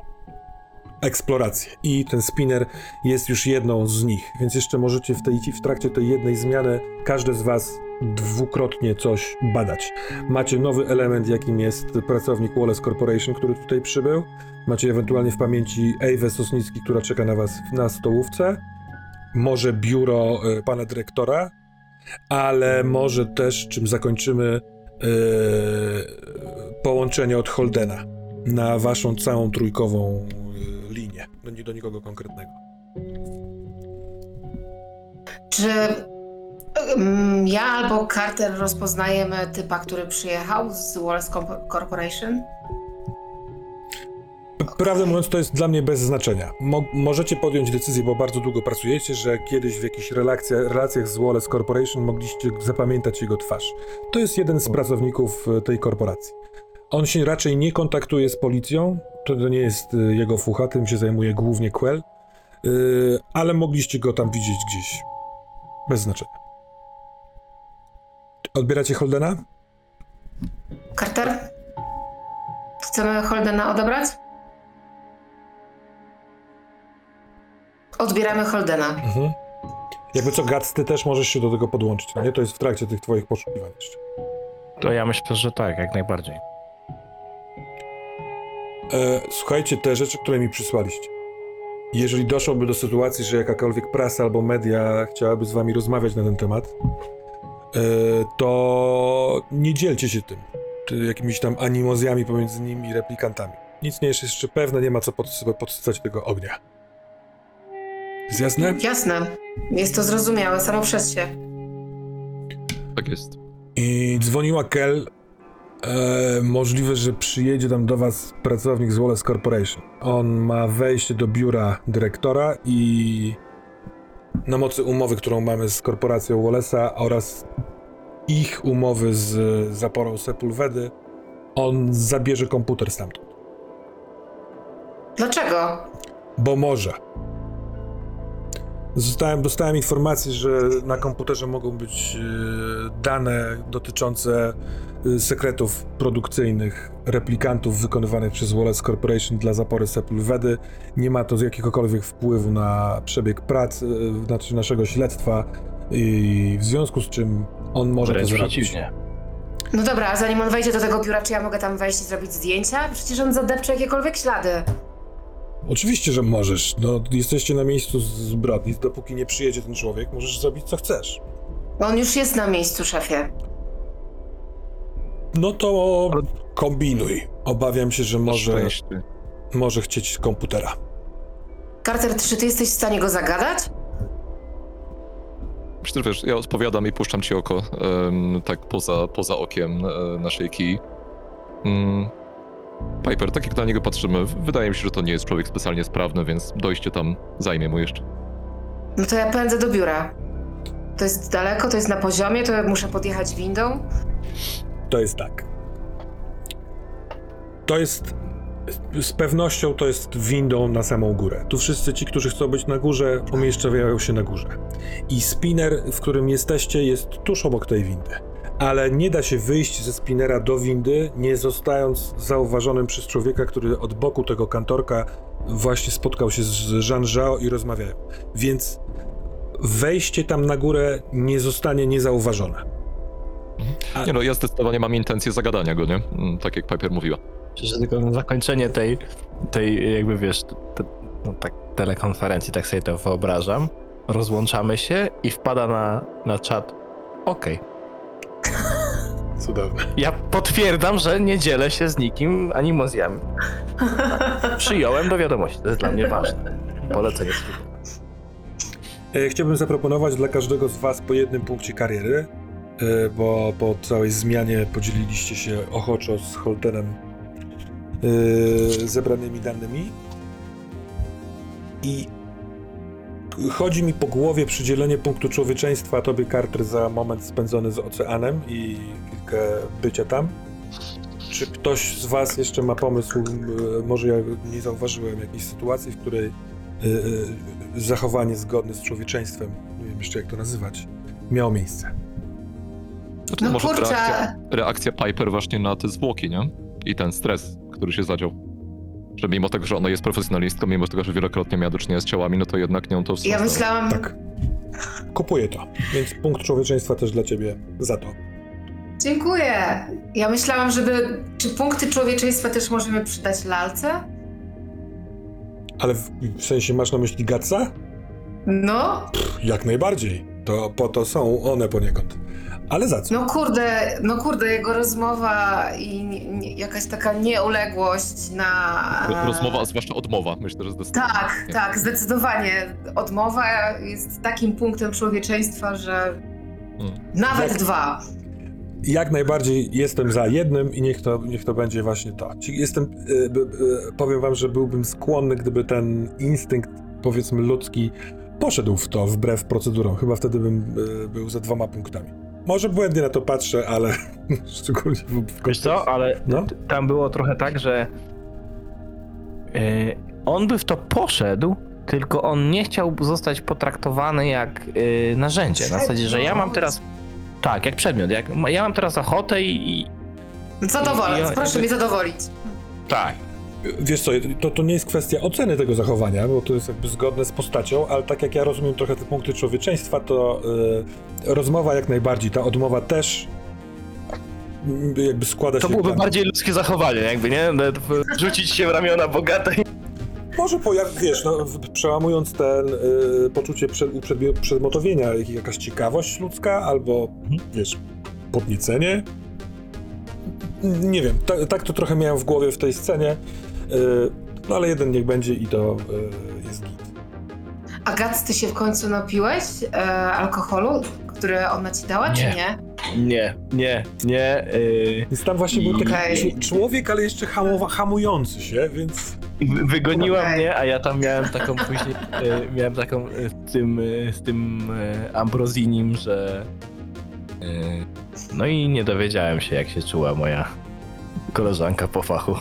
eksploracje. I ten spinner jest już jedną z nich, więc jeszcze możecie w, tej, w trakcie tej jednej zmiany każde z Was dwukrotnie coś badać. Macie nowy element, jakim jest pracownik Wallace Corporation, który tutaj przybył. Macie ewentualnie w pamięci Ewę Sosnicki, która czeka na Was na stołówce może biuro y, pana dyrektora, ale może też, czym zakończymy, y, połączenie od Holdena na waszą całą trójkową y, linię, no nie do nikogo konkretnego. Czy ja albo Carter rozpoznajemy typa, który przyjechał z Wallace Corp- Corporation? Prawdę mówiąc, to jest dla mnie bez znaczenia. Mo- możecie podjąć decyzję, bo bardzo długo pracujecie, że kiedyś w jakichś relacjach, relacjach z Wallace Corporation mogliście zapamiętać jego twarz. To jest jeden z pracowników y, tej korporacji. On się raczej nie kontaktuje z policją, to nie jest y, jego fucha, tym się zajmuje głównie Quell, y, ale mogliście go tam widzieć gdzieś. Bez znaczenia. Odbieracie Holdena? Carter? Chcemy Holdena odebrać? Odbieramy Holdena. Mhm. Jakby co, Gats, ty też możesz się do tego podłączyć, no nie? To jest w trakcie tych twoich poszukiwań jeszcze. To ja myślę, że tak, jak najbardziej. E, słuchajcie, te rzeczy, które mi przysłaliście. Jeżeli doszłoby do sytuacji, że jakakolwiek prasa albo media chciałaby z wami rozmawiać na ten temat, to nie dzielcie się tym. Czy jakimiś tam animozjami pomiędzy nimi i replikantami. Nic nie jest jeszcze pewne, nie ma co podsyca- podsycać tego ognia. Jest jasne? Jasne. Jest to zrozumiałe samo przez się. Tak jest. I dzwoniła Kel. E, możliwe, że przyjedzie tam do was pracownik z Wallace Corporation. On ma wejście do biura dyrektora i na mocy umowy, którą mamy z korporacją Wallace'a oraz ich umowy z zaporą Sepulvedy, on zabierze komputer stamtąd. Dlaczego? Bo może. Zostałem, dostałem informację, że na komputerze mogą być e, dane dotyczące e, sekretów produkcyjnych replikantów wykonywanych przez Wallace Corporation dla zapory Sepulvedy. Nie ma to jakiegokolwiek wpływu na przebieg prac, e, znaczy naszego śledztwa i w związku z czym on może Wręcz to zrobić. przeciwnie. No dobra, a zanim on wejdzie do tego biura, czy ja mogę tam wejść i zrobić zdjęcia? Przecież on zadepcze jakiekolwiek ślady. Oczywiście, że możesz. No, jesteście na miejscu zbrodni. Dopóki nie przyjedzie ten człowiek, możesz zrobić co chcesz. On już jest na miejscu, szefie. No to kombinuj. Obawiam się, że może, Szczęście. może chcieć komputera. Carter, czy ty jesteś w stanie go zagadać? Wiesz, ja odpowiadam i puszczam ci oko, em, tak poza, poza okiem e, naszej kij. Mm. Piper, tak jak na niego patrzymy, wydaje mi się, że to nie jest człowiek specjalnie sprawny, więc dojście tam zajmie mu jeszcze. No to ja pędzę do biura. To jest daleko, to jest na poziomie, to muszę podjechać windą. To jest tak. To jest. Z pewnością to jest windą na samą górę. Tu wszyscy ci, którzy chcą być na górze, umieszczają się na górze. I spinner, w którym jesteście, jest tuż obok tej windy. ale nie da się wyjść ze spinera do windy, nie zostając zauważonym przez człowieka, który od boku tego kantorka właśnie spotkał się z Jean Zhao i rozmawiają. Więc wejście tam na górę nie zostanie niezauważone. Nie no, ja zdecydowanie mam intencję zagadania go, nie? Mm, Tak jak Piper mówiła. Że tylko na zakończenie tej, tej jakby wiesz, te, no tak telekonferencji, tak sobie to wyobrażam. Rozłączamy się i wpada na, na czat. Okej. [laughs] Cudowne. Ja potwierdzam, że nie dzielę się z nikim animozjami. Przyjąłem do wiadomości, to jest dla mnie ważne. Polecenie służby. E, Chciałbym zaproponować dla każdego z Was po jednym punkcie kariery, e, bo po całej zmianie podzieliliście się ochoczo z Holtenem e, zebranymi danymi. I chodzi mi po głowie przydzielenie punktu człowieczeństwa Tobie, Carter, za moment spędzony z oceanem i kilka bycia tam. Czy ktoś z Was jeszcze ma pomysł, może ja nie zauważyłem jakiejś sytuacji, w której y, y, zachowanie zgodne z człowieczeństwem, nie wiem jeszcze jak to nazywać, miało miejsce. Znaczy, No może kurczę, reakcja, reakcja Piper właśnie na te zwłoki, nie? I ten stres, który się zadział. Że mimo tego, że ona jest profesjonalistką, mimo tego, że wielokrotnie miała do czynienia z ciałami, no to jednak nią to ja wstrząsnęło. myślałam, Tak. Kupuję to. Więc punkt człowieczeństwa też dla ciebie za to. dziękuję. Ja myślałam, żeby, czy punkty człowieczeństwa też możemy przydać lalce? Ale w, w sensie masz na myśli Gatsa? No, Jak najbardziej. To po to są one poniekąd. Ale za co? no kurde, no kurde, jego rozmowa i nie, nie, jakaś taka nieuległość na... Rozmowa, a zwłaszcza odmowa, myślę, że zdecydowanie. Tak, Nie. tak, zdecydowanie. Odmowa jest takim punktem człowieczeństwa, że Mm. nawet Jak- dwa. Jak najbardziej jestem za jednym i niech to, niech to będzie właśnie to. Jestem, y, y, powiem wam, że byłbym skłonny, gdyby ten instynkt, powiedzmy ludzki, poszedł w to wbrew procedurom. Chyba wtedy bym y, był za dwoma punktami. Może błędnie na to patrzę, ale [laughs] szczególnie w, w Wiesz co, ale No. tam było trochę tak, że yy, on by w to poszedł, tylko on nie chciał zostać potraktowany jak yy, narzędzie. Na zasadzie, że ja mam teraz. Tak, jak przedmiot. Jak, ja mam teraz ochotę i. i Zadowolę, Ja- proszę mnie zadowolić. tak. Wiesz co, to, to nie jest kwestia oceny tego zachowania, bo to jest jakby zgodne z postacią, ale tak jak ja rozumiem trochę te punkty człowieczeństwa, to y, rozmowa jak najbardziej, ta odmowa też jakby składa To się... byłoby tam- bardziej ludzkie zachowanie, jakby, nie? W- Rzucić się w ramiona bogatej. Może pojawić, wiesz, no, przełamując ten y, poczucie przed, uprzedmio- przedmotowienia, jak- jakaś ciekawość ludzka, albo, wiesz, podniecenie. Nie wiem, ta, tak to trochę miałem w głowie w tej scenie, no ale jeden niech będzie i to y, jest git. A Gac, ty się w końcu napiłeś e, alkoholu, który ona ci dała, czy Nie. nie? Nie, nie, nie. Yy, Więc tam właśnie był taki czł- człowiek, ale jeszcze hamowa, hamujący się, więc wy- wygoniła Okej. mnie, a ja tam miałem taką później. Yy, miałem taką z tym, z tym Ambrosinim, że. No i nie dowiedziałem się, jak się czuła moja koleżanka po fachu.